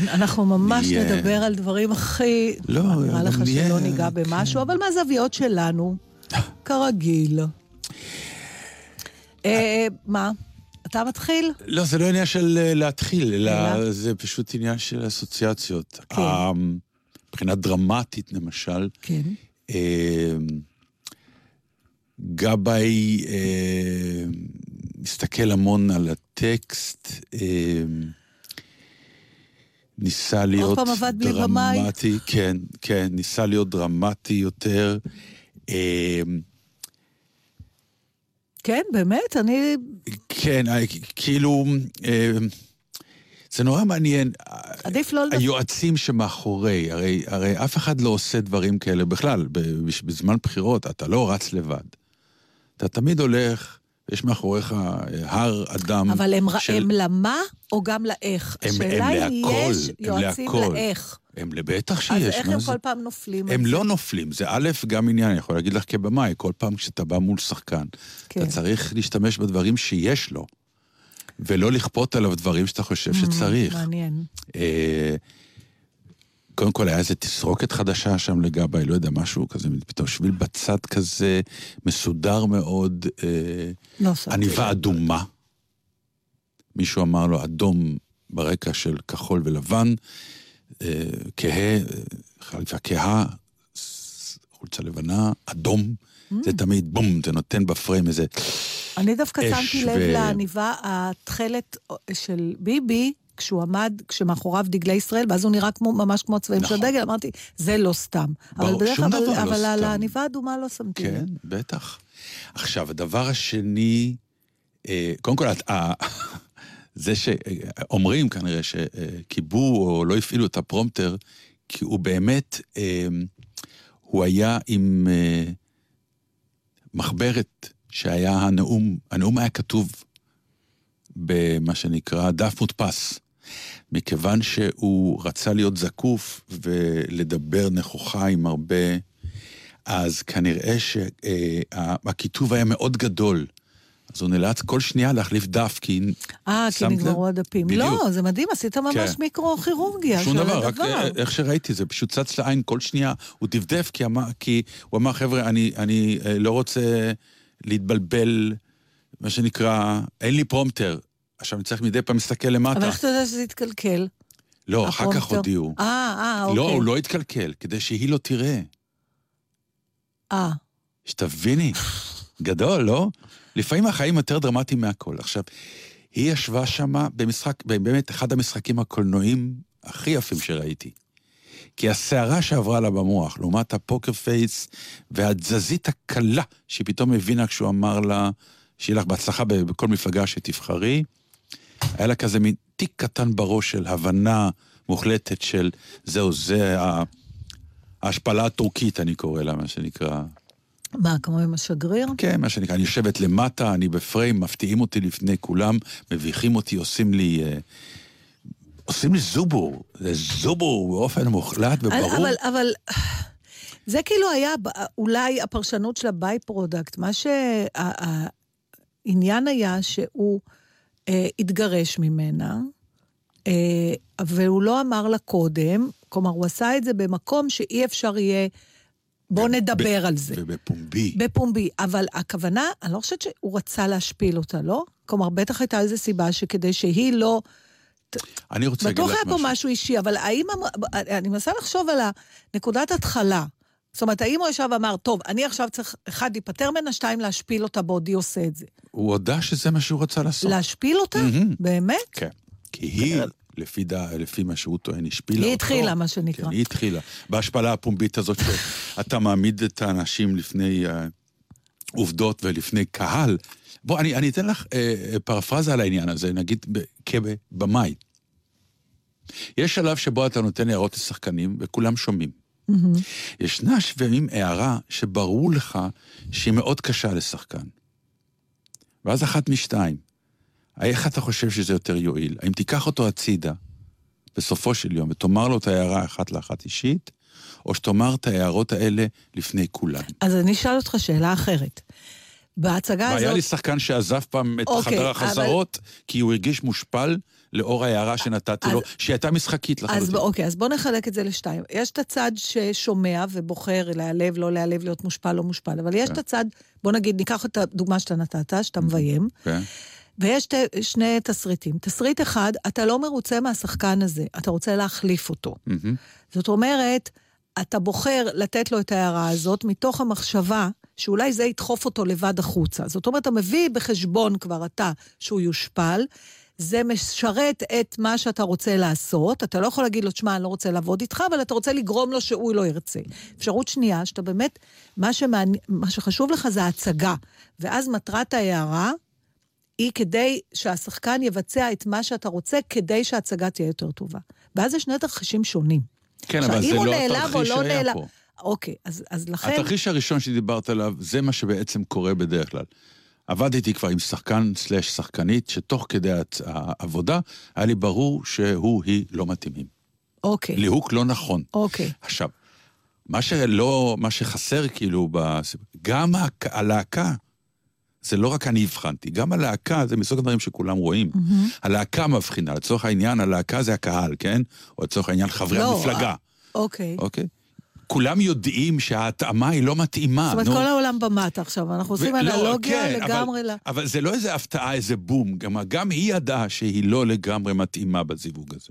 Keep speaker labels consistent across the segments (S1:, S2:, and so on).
S1: כן, אנחנו ממש
S2: נהיה-
S1: נדבר על דברים הכי...
S2: לא,
S1: נראה לך
S2: נהיה-
S1: שלא ניגע במשהו, אבל מהזוויות שלנו, כרגיל. אה, מה? אתה מתחיל?
S2: לא, זה לא עניין של אה, להתחיל, אלא? זה פשוט עניין של אסוציאציות.
S1: כן.
S2: אה, מבחינה דרמטית, למשל,
S1: כן.
S2: אה, גבאי אה, מסתכל המון על הטקסט, ניסה להיות? דרמטי, כן, כן, ניסה להיות דרמטי יותר. אה,
S1: כן, באמת, אני...
S2: כן, אה, כאילו, אה, זה נורא מעניין.
S1: עדיף לא.
S2: היועצים שמאחורי, הרי, הרי אף אחד לא עושה דברים כאלה בכלל. בזמן בחירות אתה לא רץ לבד. אתה תמיד הולך, יש מאחוריך אה, הר אדם
S1: אבל הם,
S2: של...
S1: הם למה או גם לאיך?
S2: הם-
S1: השאלה
S2: הם
S1: היא,
S2: להכל,
S1: יש
S2: הם
S1: יועצים
S2: להכל.
S1: לאיך.
S2: הם לבטח שיש.
S1: אז איך הם
S2: זה?
S1: כל פעם נופלים?
S2: הם לא? נופלים, זה א', גם עניין, אני יכול להגיד לך כבמאי, כל פעם כשאתה בא מול שחקן,
S1: כן.
S2: אתה צריך להשתמש בדברים שיש לו, ולא לכפות עליו דברים שאתה חושב שצריך.
S1: Mm, מעניין.
S2: אה, קודם כל היה איזה תסרוקת חדשה שם לגבאי, לא יודע, משהו כזה, פתאום שביל בצד כזה, מסודר מאוד, אה,
S1: לא
S2: עניבה. אדומה. מישהו אמר לו, אדום ברקע של כחול ולבן, אה, כהה, אה, חליפה כהה, חולצה לבנה, אדום.
S1: Mm.
S2: זה תמיד בום, זה נותן בפריים איזה...
S1: אני דווקא
S2: אש
S1: שמתי לב לעניבה התכלת של ביבי, כשהוא עמד, כשמאחוריו דגלי ישראל, ואז הוא נראה כמו, ממש כמו הצבעים של
S2: נכון.
S1: הדגל, אמרתי, זה לא סתם.
S2: ברור,
S1: אבל בדרך כלל,
S2: דבר לא
S1: אבל על. העניבה האדומה לא שמתי
S2: כן. בטח. עכשיו, הדבר השני, אה, קודם כל, את- ה- זה שאומרים כנראה שכיבו או לא הפעילו את הפרומטר, כי הוא באמת, אה, הוא היה עם אה, מחברת שהיה הנאום, הנאום היה כתוב במה שנקרא דף מודפס. מכיוון שהוא רצה להיות זקוף ולדבר נכוחה עם הרבה, אז כנראה שהכיתוב היה מאוד גדול. אז הוא נאלץ כל שנייה להחליף דף, כי...
S1: אה, כי? נגמרו הדפים.
S2: בדיוק.
S1: לא, זה מדהים, עשית ממש
S2: כן.
S1: מיקרו-כירורגיה
S2: שום
S1: של
S2: דבר, רק
S1: הדבר.
S2: אה, איך שראיתי זה, פשוט צץ לעין כל שנייה, הוא דפדף, כי, אמר, כי הוא אמר, חבר'ה, אני, אני אה, לא רוצה להתבלבל, מה שנקרא, אין לי פרומטר. עכשיו אני צריך מדי פעם להסתכל למטה.
S1: אבל איך אתה יודע שזה התקלקל?
S2: לא, אחר כך? הודיעו.
S1: אה, אה, אוקיי.
S2: לא, הוא לא התקלקל, כדי שהיא לא תראה.
S1: אה,
S2: שתביני, גדול, לא? לפעמים החיים יותר דרמטיים מהכל. עכשיו, היא ישבה שמה במשחק, באמת אחד המשחקים הקולנועיים הכי יפים שראיתי. כי הסערה שעברה לה במוח, לעומת הפוקר פייס והתזזית הקלה שהיא פתאום הבינה כשהוא אמר לה, שיהיה לך בהצלחה בכל מפלגה שתבחרי, היה לה כזה מין תיק קטן בראש של הבנה מוחלטת של זהו, זה ההשפלה הטורקית, אני קורא לה, מה שנקרא.
S1: מה, כמו עם השגריר?
S2: כן, מה שנקרא, אני יושבת למטה, אני בפריים, מפתיעים אותי לפני כולם, מביכים אותי, עושים לי... אה, עושים לי זובור, זה זובור באופן מוחלט וברור.
S1: אבל, אבל זה כאילו היה אולי הפרשנות של ה by-product. מה שהעניין היה שהוא התגרש ממנה, אה, והוא לא אמר לה קודם, כלומר, הוא עשה את זה במקום שאי אפשר יהיה... בוא נדבר על זה.
S2: ובפומבי.
S1: בפומבי, אבל הכוונה, אני לא חושבת שהוא רצה להשפיל אותה, לא? כלומר, בטח הייתה איזו סיבה שכדי שהיא לא...
S2: אני רוצה להגיד
S1: בטוח
S2: לך
S1: היה פה
S2: משהו.
S1: משהו אישי, אבל האם... אני מנסה לחשוב על הנקודת התחלה. זאת אומרת, האם הוא ישב ואמר, טוב, אני עכשיו צריך, אחד, להיפטר ממנה, שתיים, להשפיל אותה בעודי עושה את זה.
S2: הוא הודה שזה מה שהוא רצה לעשות.
S1: להשפיל אותה?
S2: מהמם.
S1: באמת?
S2: כן. כי היא, לפי, דע, לפי מה שהוא טוען, השפילה אותו.
S1: היא התחילה, מה שנקרא.
S2: כן, היא התחילה. בהשפלה הפומבית הזאת שאתה מעמיד את האנשים לפני uh, עובדות ולפני קהל. בוא, אני, אני אתן לך uh, פרפרזה על העניין הזה, נגיד כבמאי. יש שלב שבו אתה נותן הערות לשחקנים וכולם שומעים. ישנה שבעים הערה שברור לך שהיא מאוד קשה לשחקן. ואז אחת משתיים. איך אתה חושב שזה יותר יועיל? האם תיקח אותו הצידה, בסופו של יום, ותאמר לו את ההערה אחת לאחת אישית, או שתאמר את ההערות האלה לפני כולם?
S1: אז אני אשאל אותך שאלה אחרת. בהצגה
S2: והיה לי
S1: הזאת...
S2: שחקן שעזב פעם את
S1: אוקיי,
S2: חדר
S1: אבל-
S2: החזרות, כי הוא הרגיש מושפל לאור ההערה שנתתי לו,
S1: אז-
S2: שהיא הייתה משחקית
S1: אז
S2: לחלוטין.
S1: ב- אוקיי, אז בואו נחלק את זה לשתיים. יש את הצד ששומע ובוחר להיעלב, לא להיעלב, להיות מושפל, לא מושפל, אבל יש את הצד, בוא נגיד, ניקח את הדוגמה שאתה נתת, שאתה מביים,
S2: כן.
S1: ויש ת- שני תסריטים. תסריט אחד, אתה לא מרוצה מהשחקן הזה, אתה רוצה להחליף אותו.
S2: מהמם.
S1: זאת אומרת, אתה בוחר לתת לו את ההערה הזאת מתוך המחשבה שאולי זה ידחוף אותו לבד החוצה. זאת אומרת, אתה מביא בחשבון כבר אתה שהוא יושפל, זה משרת את מה שאתה רוצה לעשות, אתה לא יכול להגיד לו, תשמע, אני לא רוצה לעבוד איתך, אבל אתה רוצה לגרום לו שהוא לא ירצה. אפשרות שנייה, שאתה באמת, מה, שמעני... מה שחשוב לך זה ההצגה, ואז מטרת ההערה היא כדי שהשחקן יבצע את מה שאתה רוצה, כדי שההצגה תהיה יותר טובה. ואז זה שני תרחישים שונים.
S2: כן,
S1: עכשיו,
S2: אבל זה לא התרחיש
S1: לא
S2: שהיה
S1: נעלב-
S2: פה.
S1: אוקיי, אז, אז לכן...
S2: התרחיש הראשון שדיברת עליו, זה מה שבעצם קורה בדרך כלל. עבדתי כבר עם שחקן סלאש שחקנית, שתוך כדי העבודה היה לי ברור שהוא, היא לא מתאימים.
S1: אוקיי,
S2: ליהוק לא נכון.
S1: אוקיי.
S2: עכשיו, מה שלא, מה שחסר כאילו, גם הק- הלהקה, זה לא רק אני הבחנתי, גם הלהקה זה מסוג הדברים שכולם רואים. הלהקה מבחינה, לצורך העניין, הלהקה זה הקהל, כן? או לצורך העניין חברי
S1: לא,
S2: המפלגה,
S1: אוקיי.
S2: אוקיי? כולם יודעים שההתאמה היא לא מתאימה.
S1: זאת אומרת,
S2: נו.
S1: כל העולם במטה עכשיו, אנחנו עושים
S2: ו- לא,
S1: אנלוגיה
S2: כן,
S1: לגמרי
S2: אבל,
S1: ל...
S2: אבל זה לא איזה הפתעה, איזה בום. גם, גם היא ידעה שהיא לא לגמרי מתאימה בזיווג הזה.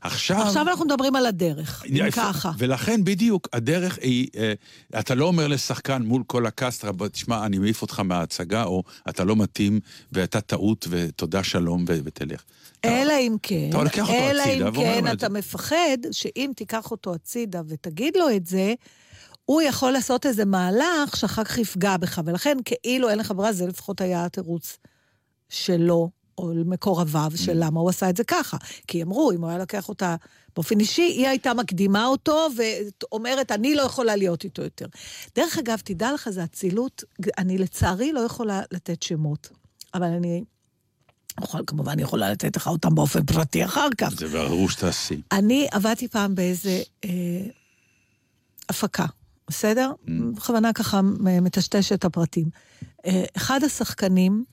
S2: עכשיו...
S1: עכשיו אנחנו מדברים על הדרך, אם. ככה.
S2: ולכן בדיוק, הדרך היא, אה, אתה לא אומר לשחקן מול כל הקאסט, "רבו, תשמע, אני מעיף אותך מההצגה, או אתה לא מתאים, ואתה טעות, ותודה שלום, ו- ותלך.
S1: אלא אם כן, אלא אם כן אתה. מפחד שאם תיקח אותו הצידה ותגיד לו את זה, הוא יכול לעשות איזה מהלך שאחר כך יפגע בך, ולכן כאילו אין לך ברירה, זה לפחות היה התירוץ שלו, או מקורביו,
S2: Mm.
S1: של למה הוא עשה את זה ככה. כי אמרו, אם הוא היה לוקח אותה באופן אישי, היא הייתה מקדימה אותו ואומרת, אני לא יכולה להיות איתו יותר. דרך אגב, תדע לך, זו אצילות, אני לצערי לא יכולה לתת שמות, אבל אני... יכול, כמובן יכולה לתת לך אותם באופן פרטי אחר כך.
S2: זה ברור שתעשי.
S1: אני עבדתי פעם באיזה אה, הפקה, בסדר?
S2: Mm.
S1: בכוונה ככה מטשטש את הפרטים. אה, אחד השחקנים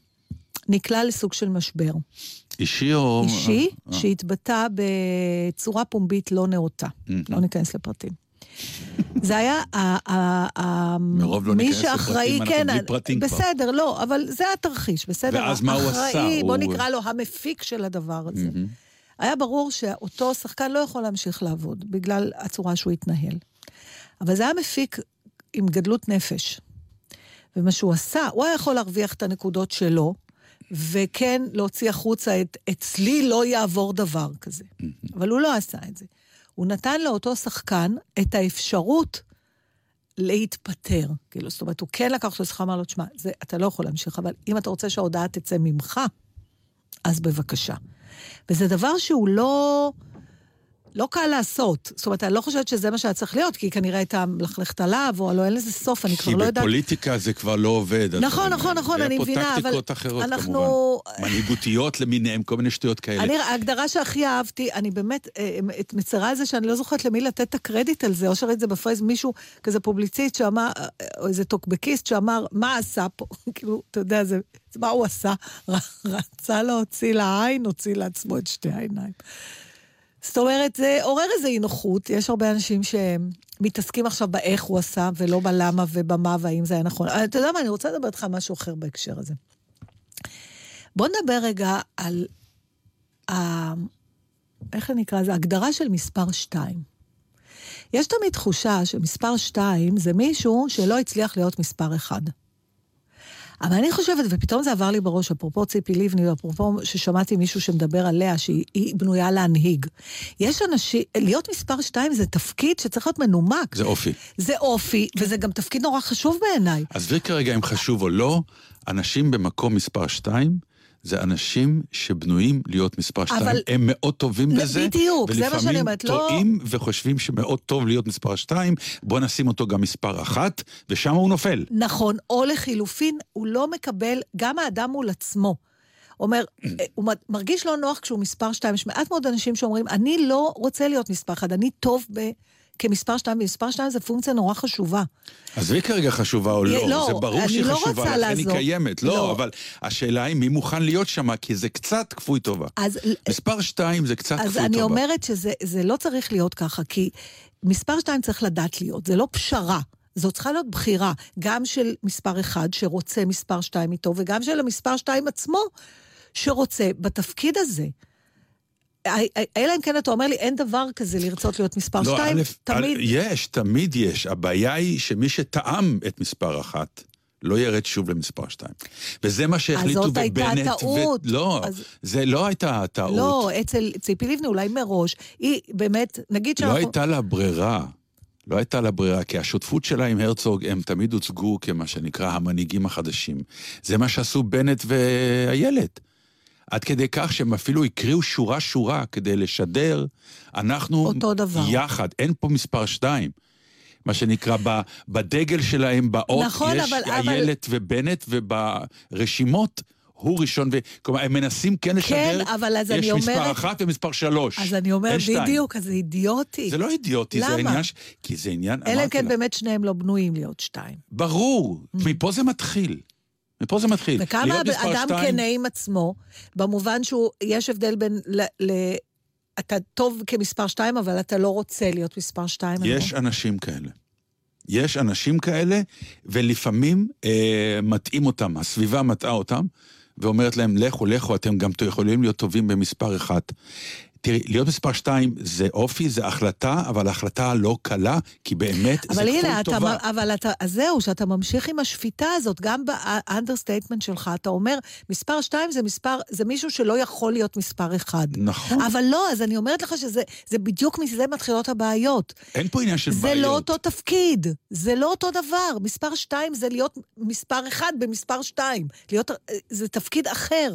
S1: נקלע לסוג של משבר
S2: אישי או...
S1: אישי,
S2: אה,
S1: שהתבטא בצורה פומבית לא נאותה. לא ניכנס לפרטים. זה היה
S2: מרוב לא
S1: מי
S2: ניכנס לפרטים, אנחנו
S1: כן,
S2: בלי פרטים כבר.
S1: בסדר, לא, אבל זה התרחיש, בסדר?
S2: ואז מה הוא עשה?
S1: בוא נקרא לו המפיק של הדבר הזה.
S2: מהמם.
S1: היה ברור שאותו שחקן לא יכול להמשיך לעבוד, בגלל הצורה שהוא התנהל. אבל זה היה מפיק עם גדלות נפש. ומה שהוא עשה, הוא היה יכול להרוויח את הנקודות שלו, וכן להוציא החוצה את אצלי לא יעבור דבר כזה. אבל הוא לא עשה את זה. הוא נתן לאותו שחקן את האפשרות להתפטר. כאילו, זאת אומרת, הוא כן לקח אותו לשיחה, אמר לו, תשמע, זה- אתה לא יכול להמשיך, אבל אם אתה רוצה שההודעה תצא ממך, אז בבקשה. וזה דבר שהוא לא... לא קל לעשות. זאת אומרת, אני לא חושבת שזה מה שהיה צריך להיות, כי כנראה הייתה מלכלכת עליו, או לא, אין לזה סוף, אני כבר לא יודעת.
S2: כי בפוליטיקה זה כבר לא עובד.
S1: נכון, נכון,
S2: האלה.
S1: נכון, אני מבינה,
S2: היה פה
S1: אבל
S2: טקטיקות אחרות
S1: אנחנו-
S2: כמובן. מנהיגותיות למיניהם, כל מיני שטויות כאלה.
S1: אני, ההגדרה שהכי אהבתי, אני באמת אה, את מצרה על זה שאני לא זוכרת למי לתת את הקרדיט על זה, או שראיתי את זה בפרייז מישהו, כזה פובליציסט שאמר, אה, או איזה טוקבקיסט שאמר, מה עשה פה? כאילו, אתה יודע, זה, מה הוא עשה? רצה להוציא לעין, הוציא לעצמו את שתי העיניים. זאת אומרת, זה עורר איזו אי נוחות, יש הרבה אנשים שמתעסקים עכשיו באיך הוא עשה, ולא בלמה ובמה והאם זה היה נכון. אה, אתה יודע מה, אני רוצה לדבר איתך על משהו אחר בהקשר הזה. בוא נדבר רגע על ה... איך אני אקרא לזה? הגדרה של מספר 2. יש תמיד תחושה שמספר 2 זה מישהו שלא הצליח להיות מספר 1. אבל אני חושבת, ופתאום זה עבר לי בראש, אפרופו ציפי לבני, אפרופו ששמעתי מישהו שמדבר עליה, שהיא היא בנויה להנהיג. יש אנשים, להיות מספר 2 זה תפקיד שצריך להיות מנומק.
S2: זה אופי.
S1: זה אופי, וזה גם תפקיד נורא חשוב בעיניי.
S2: עזבי כרגע אם חשוב או לא, אנשים במקום מספר 2, זה אנשים שבנויים להיות מספר 2.
S1: אבל-
S2: הם מאוד טובים
S1: לא,
S2: בזה.
S1: בדיוק, זה מה שאני אומרת, לא-
S2: ולפעמים טועים וחושבים שמאוד טוב להיות מספר 2, בוא נשים אותו גם מספר 1, ושם הוא נופל.
S1: נכון, או לחילופין, הוא לא מקבל, גם האדם מול עצמו. אומר, אה, הוא מרגיש לא נוח כשהוא מספר שתיים. יש מעט מאוד אנשים שאומרים, אני לא רוצה להיות מספר אחד, אני טוב ב... כמספר שתיים, ומספר שתיים זה פונקציה נורא חשובה.
S2: עזבי כרגע חשובה או לא,
S1: לא,
S2: זה ברור שהיא
S1: לא
S2: חשובה, לכן היא
S1: לעזור.
S2: קיימת. לא,
S1: לא.
S2: אבל השאלה היא מי מוכן להיות שם, כי זה קצת כפוי טובה.
S1: אז,
S2: מספר 2 זה קצת כפוי
S1: אז
S2: טובה.
S1: אני אומרת שזה זה לא צריך להיות ככה, כי מספר שתיים צריך לדעת להיות, זה לא פשרה. זו צריכה להיות בחירה, גם של מספר אחד שרוצה מספר שתיים איתו, וגם של המספר שתיים עצמו שרוצה בתפקיד הזה. אלא אם כן אתה אומר לי, אין דבר כזה לרצות להיות מספר
S2: לא,
S1: שתיים,
S2: א',
S1: תמיד...
S2: א', יש, תמיד יש. הבעיה היא שמי שטעם את מספר אחת, לא ירד שוב למספר שתיים. וזה מה שהחליטו
S1: זאת הייתה
S2: בבנט.
S1: טעות.
S2: לא,
S1: אז-
S2: זה לא הייתה טעות.
S1: לא, אצל ציפי לבני אולי מראש, היא באמת, נגיד
S2: לא
S1: שאנחנו...
S2: הייתה לה ברירה. לא הייתה לה ברירה, כי השותפות שלה עם הרצוג, הם תמיד הוצגו כמה שנקרא המנהיגים החדשים. זה מה שעשו בנט ואיילת. עד כדי כך שהם אפילו הקריאו שורה-שורה כדי לשדר, אנחנו
S1: אותו דבר.
S2: יחד, אין פה מספר שתיים. מה שנקרא, בדגל שלהם, באות,
S1: נכון,
S2: יש
S1: אבל- אבל-
S2: איילת ובנט, וברשימות הוא ראשון, ו... כלומר, הם מנסים כן לשדר,
S1: אבל אז
S2: יש
S1: אני
S2: מספר
S1: אומרת-
S2: אחת ומספר שלוש.
S1: אז אני אומרת. בדיוק, אז זה אידיוטי.
S2: זה לא אידיוטי, זה
S1: למה?
S2: עניין ש... כי זה עניין,
S1: אלא אם כן
S2: לך,
S1: באמת שניהם לא בנויים להיות שתיים.
S2: ברור, מפה זה מתחיל. מפה זה מתחיל.
S1: וכמה אדם
S2: שתיים-
S1: כנה עם עצמו, במובן שהוא, יש הבדל בין, ל, ל, אתה טוב כמספר שתיים, אבל אתה לא רוצה להיות מספר שתיים.
S2: יש אנשים כאלה. יש אנשים כאלה, ולפעמים אה, מטעים אותם, הסביבה מטעה אותם, ואומרת להם, לכו, לכו, אתם גם יכולים להיות טובים במספר אחד. תראי, להיות מספר שתיים זה אופי, זה החלטה, אבל החלטה לא קלה, כי באמת זה
S1: הנה, אתה,
S2: טובה.
S1: אבל אתה, אז זהו, שאתה ממשיך עם השפיטה הזאת, גם ב understatement שלך, אתה אומר, מספר שתיים זה מספר, זה מישהו שלא יכול להיות מספר אחד.
S2: נכון.
S1: אבל לא, אז אני אומרת לך שזה זה בדיוק מזה מתחילות הבעיות.
S2: אין פה עניין של
S1: זה
S2: בעיות.
S1: לא אותו תפקיד, זה לא אותו דבר. מספר שתיים זה להיות מספר אחד במספר שתיים. להיות, זה תפקיד אחר.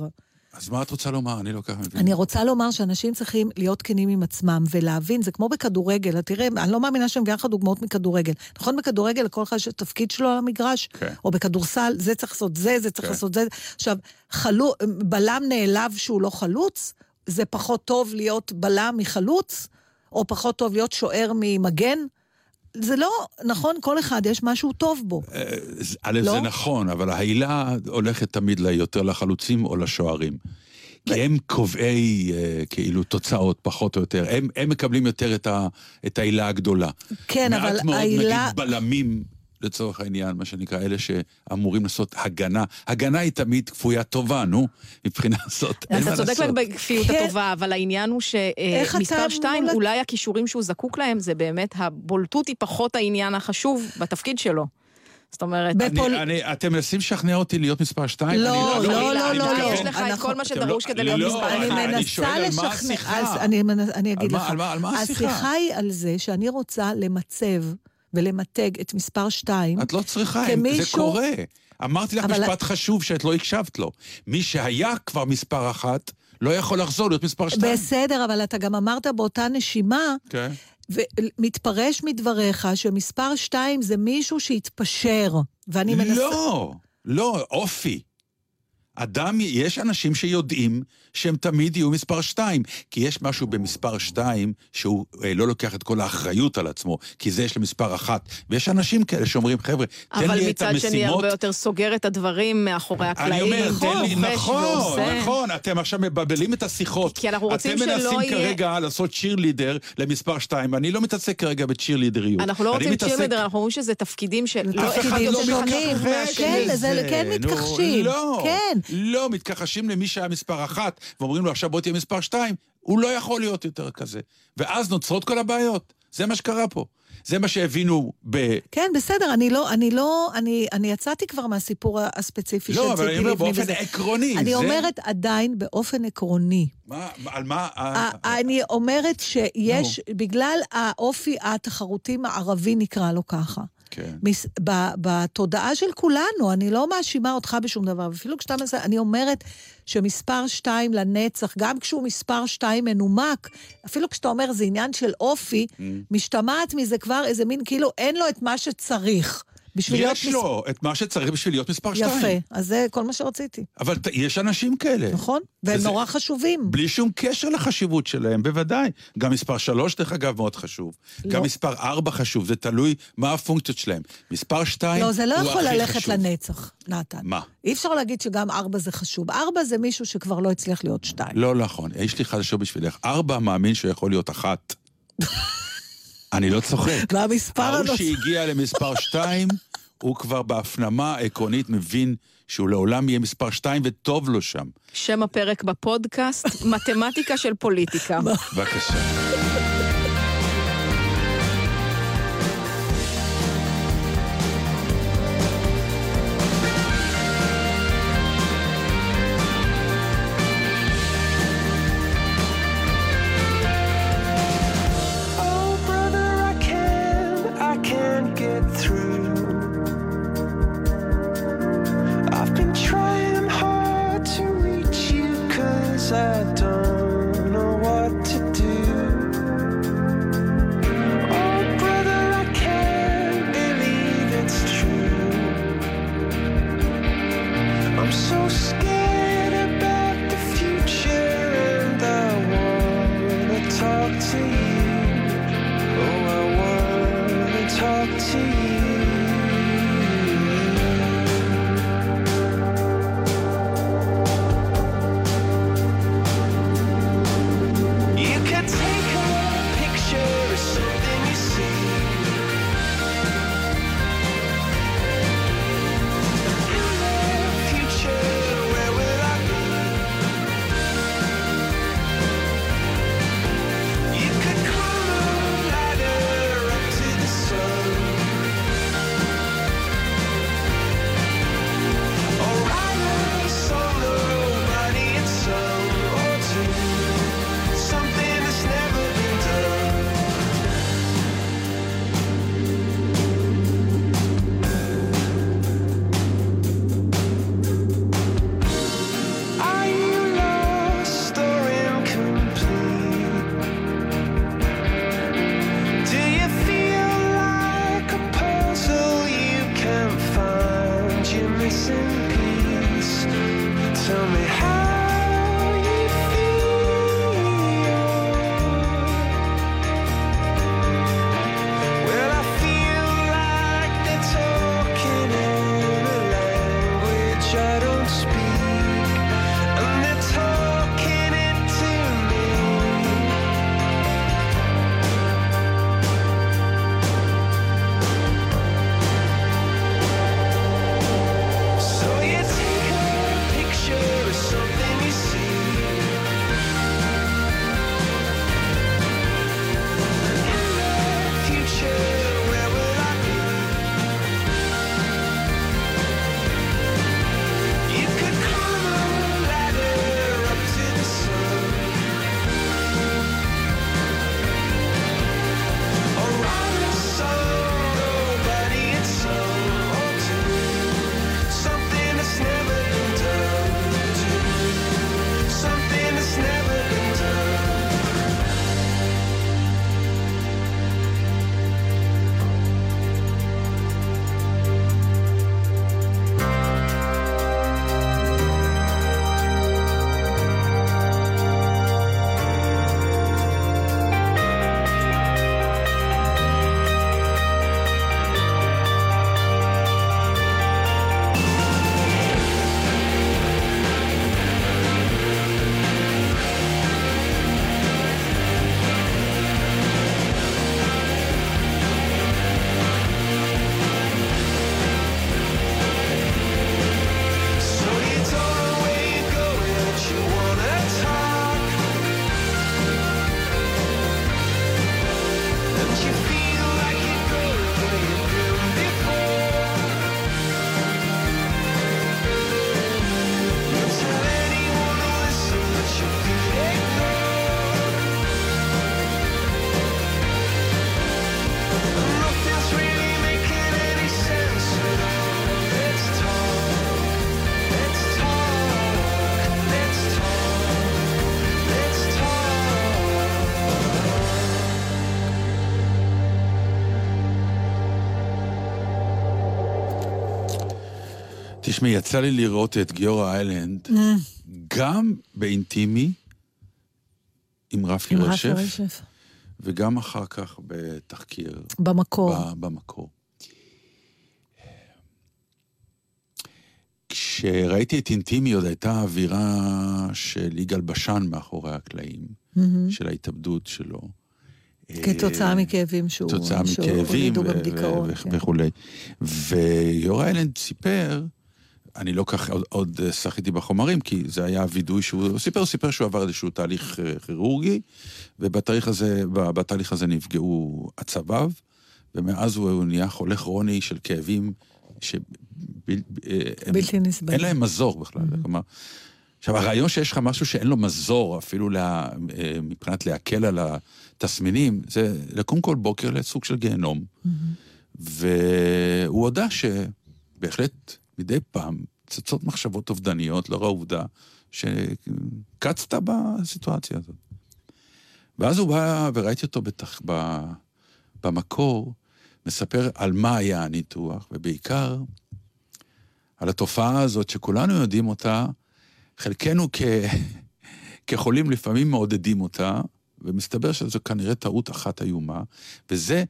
S2: אז מה את רוצה לומר? אני לא ככה מבין.
S1: אני רוצה לומר שאנשים צריכים להיות כנים עם עצמם ולהבין, זה כמו בכדורגל, תראה, אני לא מאמינה שאני מביאה לך דוגמאות מכדורגל. נכון, בכדורגל לכל אחד יש תפקיד שלו על המגרש,
S2: כן.
S1: או בכדורסל, זה צריך לעשות זה, זה צריך
S2: כן.
S1: לעשות זה. עכשיו, חלו, בלם נעלב שהוא לא חלוץ, זה פחות טוב להיות בלם מחלוץ, או פחות טוב להיות שוער ממגן. זה לא, נכון, כל אחד יש משהו טוב בו.
S2: א',
S1: לא?
S2: זה נכון, אבל העילה הולכת תמיד יותר לחלוצים או לשוערים. כי הם קובעי אה, כאילו תוצאות, פחות או יותר. הם, הם מקבלים יותר את, ה, את העילה הגדולה.
S1: כן, אבל
S2: מעט מאוד,
S1: העילה-
S2: נגיד, בלמים, לצורך העניין, מה שנקרא, אלה שאמורים לעשות הגנה. הגנה היא תמיד כפויה טובה, נו, מבחינה זאת, אין מה
S3: אתה צודק
S2: לעשות.
S3: בכפיות
S1: כן.
S3: הטובה, אבל העניין הוא שמספר שתיים, אולי הכישורים שהוא זקוק להם, זה באמת, הבולטות היא פחות העניין החשוב בתפקיד שלו. זאת אומרת,
S1: בפול-
S2: אני, אני, אתם מנסים לשכנע אותי להיות מספר שתיים?
S1: לא,
S2: אני,
S1: לא, לא, לא, לא.
S3: יש לך את כל מה שדרוש
S2: לא-
S3: כדי להיות
S2: לא,
S3: מספר
S2: אני
S3: אחד.
S2: אני
S1: מנסה
S2: שואל על מה
S1: לשכנע, אני, אגיד
S2: על מה-
S1: לך.
S2: על מה- על מה השיחה?
S1: השיחה היא על זה שאני רוצה למצב ולמתג את מספר שתיים.
S2: את לא צריכה,
S1: כמישהו-
S2: זה קורה. אמרתי לך
S1: אבל-
S2: משפט חשוב שאת לא הקשבת לו. מי שהיה כבר מספר אחת, לא יכול לחזור להיות מספר שתיים.
S1: בסדר, אבל אתה גם אמרת באותה נשימה,
S2: כן.
S1: ומתפרש מדבריך שמספר שתיים זה מישהו שהתפשר, ואני מנסה...
S2: לא, לא, אופי. אדם, יש אנשים שיודעים שהם תמיד יהיו מספר שתיים, כי יש משהו במספר שתיים שהוא אה, לא לוקח את כל האחריות על עצמו, כי זה יש למספר אחת. ויש אנשים כאלה שאומרים, חבר'ה, תן לי את
S3: אבל
S2: המשימות...
S3: מצד שני הרבה יותר סוגר את הדברים מאחורי הקלעים.
S2: אני אומר,
S3: נכון,
S2: תן לי, נכון,
S3: ועושה.
S2: נכון, אתם עכשיו מבלבלים את השיחות.
S3: כי אנחנו רוצים
S2: אתם
S3: שלא
S2: מנסים
S3: יהיה-
S2: כרגע לעשות צ'ירלידר למספר שתיים, ואני לא מתעסק כרגע בצ'ירלידריות.
S3: אנחנו לא רוצים
S2: מתעסק-
S3: צ'ירלידר, אנחנו אומרים שזה תפקידים של...
S1: לא,
S2: אף אחד
S1: תפקידים
S2: לא
S1: שונים.
S2: מתכחש
S1: כן,
S2: לזה.
S1: זה כן
S2: נו,
S1: מתכחשים.
S2: לא,
S1: כן.
S2: לא, מתכחשים למי שהיה מספר אחת, ואומרים לו, עכשיו בוא תהיה מספר שתיים, הוא לא יכול להיות יותר כזה. ואז נוצרות כל הבעיות. זה מה שקרה פה. זה מה שהבינו ב...
S1: כן, בסדר, אני לא, אני לא, אני, אני יצאתי כבר מהסיפור הספציפי של
S2: לא, אבל
S1: ציפי
S2: אני אומר
S1: לבני
S2: באופן
S1: וזה.
S2: עקרוני.
S1: אני
S2: זה-
S1: אומרת עדיין באופן עקרוני.
S2: מה, על מה...
S1: אני אומרת שיש, בגלל האופי התחרותי הערבי נקרא לו ככה.
S2: כן.
S1: מס- ב- בתודעה של כולנו, אני לא מאשימה אותך בשום דבר, אפילו כשאתה מנסה, אני אומרת שמספר שתיים לנצח, גם כשהוא מספר שתיים מנומק, אפילו כשאתה אומר זה עניין של אופי,
S2: Mm.
S1: משתמעת מזה כבר איזה מין, כאילו אין לו את מה שצריך. בשביל להיות
S2: יש לו את מה שצריך בשביל להיות מספר שתיים.
S1: יפה, אז זה כל מה שרציתי,
S2: אבל ת- יש אנשים כאלה.
S1: נכון? והם
S2: וזה-
S1: נורא חשובים.
S2: בלי שום קשר לחשיבות שלהם, בוודאי. גם מספר שלוש, דרך אגב, מאוד חשוב.
S1: לא.
S2: גם מספר ארבע חשוב, זה תלוי מה הפונקציות שלהם. מספר שתיים
S1: לא, זה לא
S2: הוא
S1: יכול
S2: הכי
S1: ללכת
S2: חשוב.
S1: לנצח, נתן.
S2: מה?
S1: אי אפשר להגיד שגם ארבע זה חשוב. ארבע זה מישהו שכבר לא הצליח להיות שתיים.
S2: לא נכון, יש לי חדשות בשבילך. ארבע מאמין שהוא יכול להיות אחת. אני לא צוחק.
S1: והמספר
S2: ההוא
S1: הנוסף...
S2: שהגיע למספר שתיים, הוא כבר בהפנמה העקרונית מבין שהוא לעולם יהיה מספר שתיים וטוב לו שם.
S3: שם הפרק בפודקאסט, מתמטיקה של פוליטיקה.
S2: בבקשה. תשמעי, יצא לי לראות את גיורא איילנד גם באינטימי עם רפי רשף. וגם אחר כך בתחקיר
S1: במקור.
S2: במקור. כשראיתי את אינטימי עוד הייתה אווירה של יגאל בשן מאחורי הקלעים. של ההתאבדות שלו.
S1: כתוצאה
S2: אה,
S1: מכאבים שהוא...
S2: כתוצאה מכאבים
S1: כן.
S2: וכולי. ויורא איילנד סיפר, אני לא כך עוד, עוד אה, שחיתי בחומרים, כי זה היה וידוי שהוא סיפר, סיפר שהוא עבר איזשהו תהליך אה, כירורגי, ובתהליך הזה, בתהליך הזה נפגעו עצביו, ומאז הוא נהיה חולה כרוני של כאבים שב- ב- אה,
S1: נסבל.
S2: אין להם מזור בכלל. כלומר, עכשיו, הרעיון שיש לך משהו שאין לו מזור, אפילו לה, מבחינת להקל על התסמינים, זה לקום כל בוקר לסוג של גיהנום. והוא הודה שבהחלט מדי פעם צצות מחשבות אובדניות לאור העובדה שקצת בסיטואציה הזאת. ואז הוא בא, וראיתי אותו בתח... ב... במקור, מספר על מה היה הניתוח, ובעיקר על התופעה הזאת שכולנו יודעים אותה, חלקנו כ... כחולים לפעמים מעודדים אותה, ומסתבר שזו כנראה טעות אחת איומה, וזה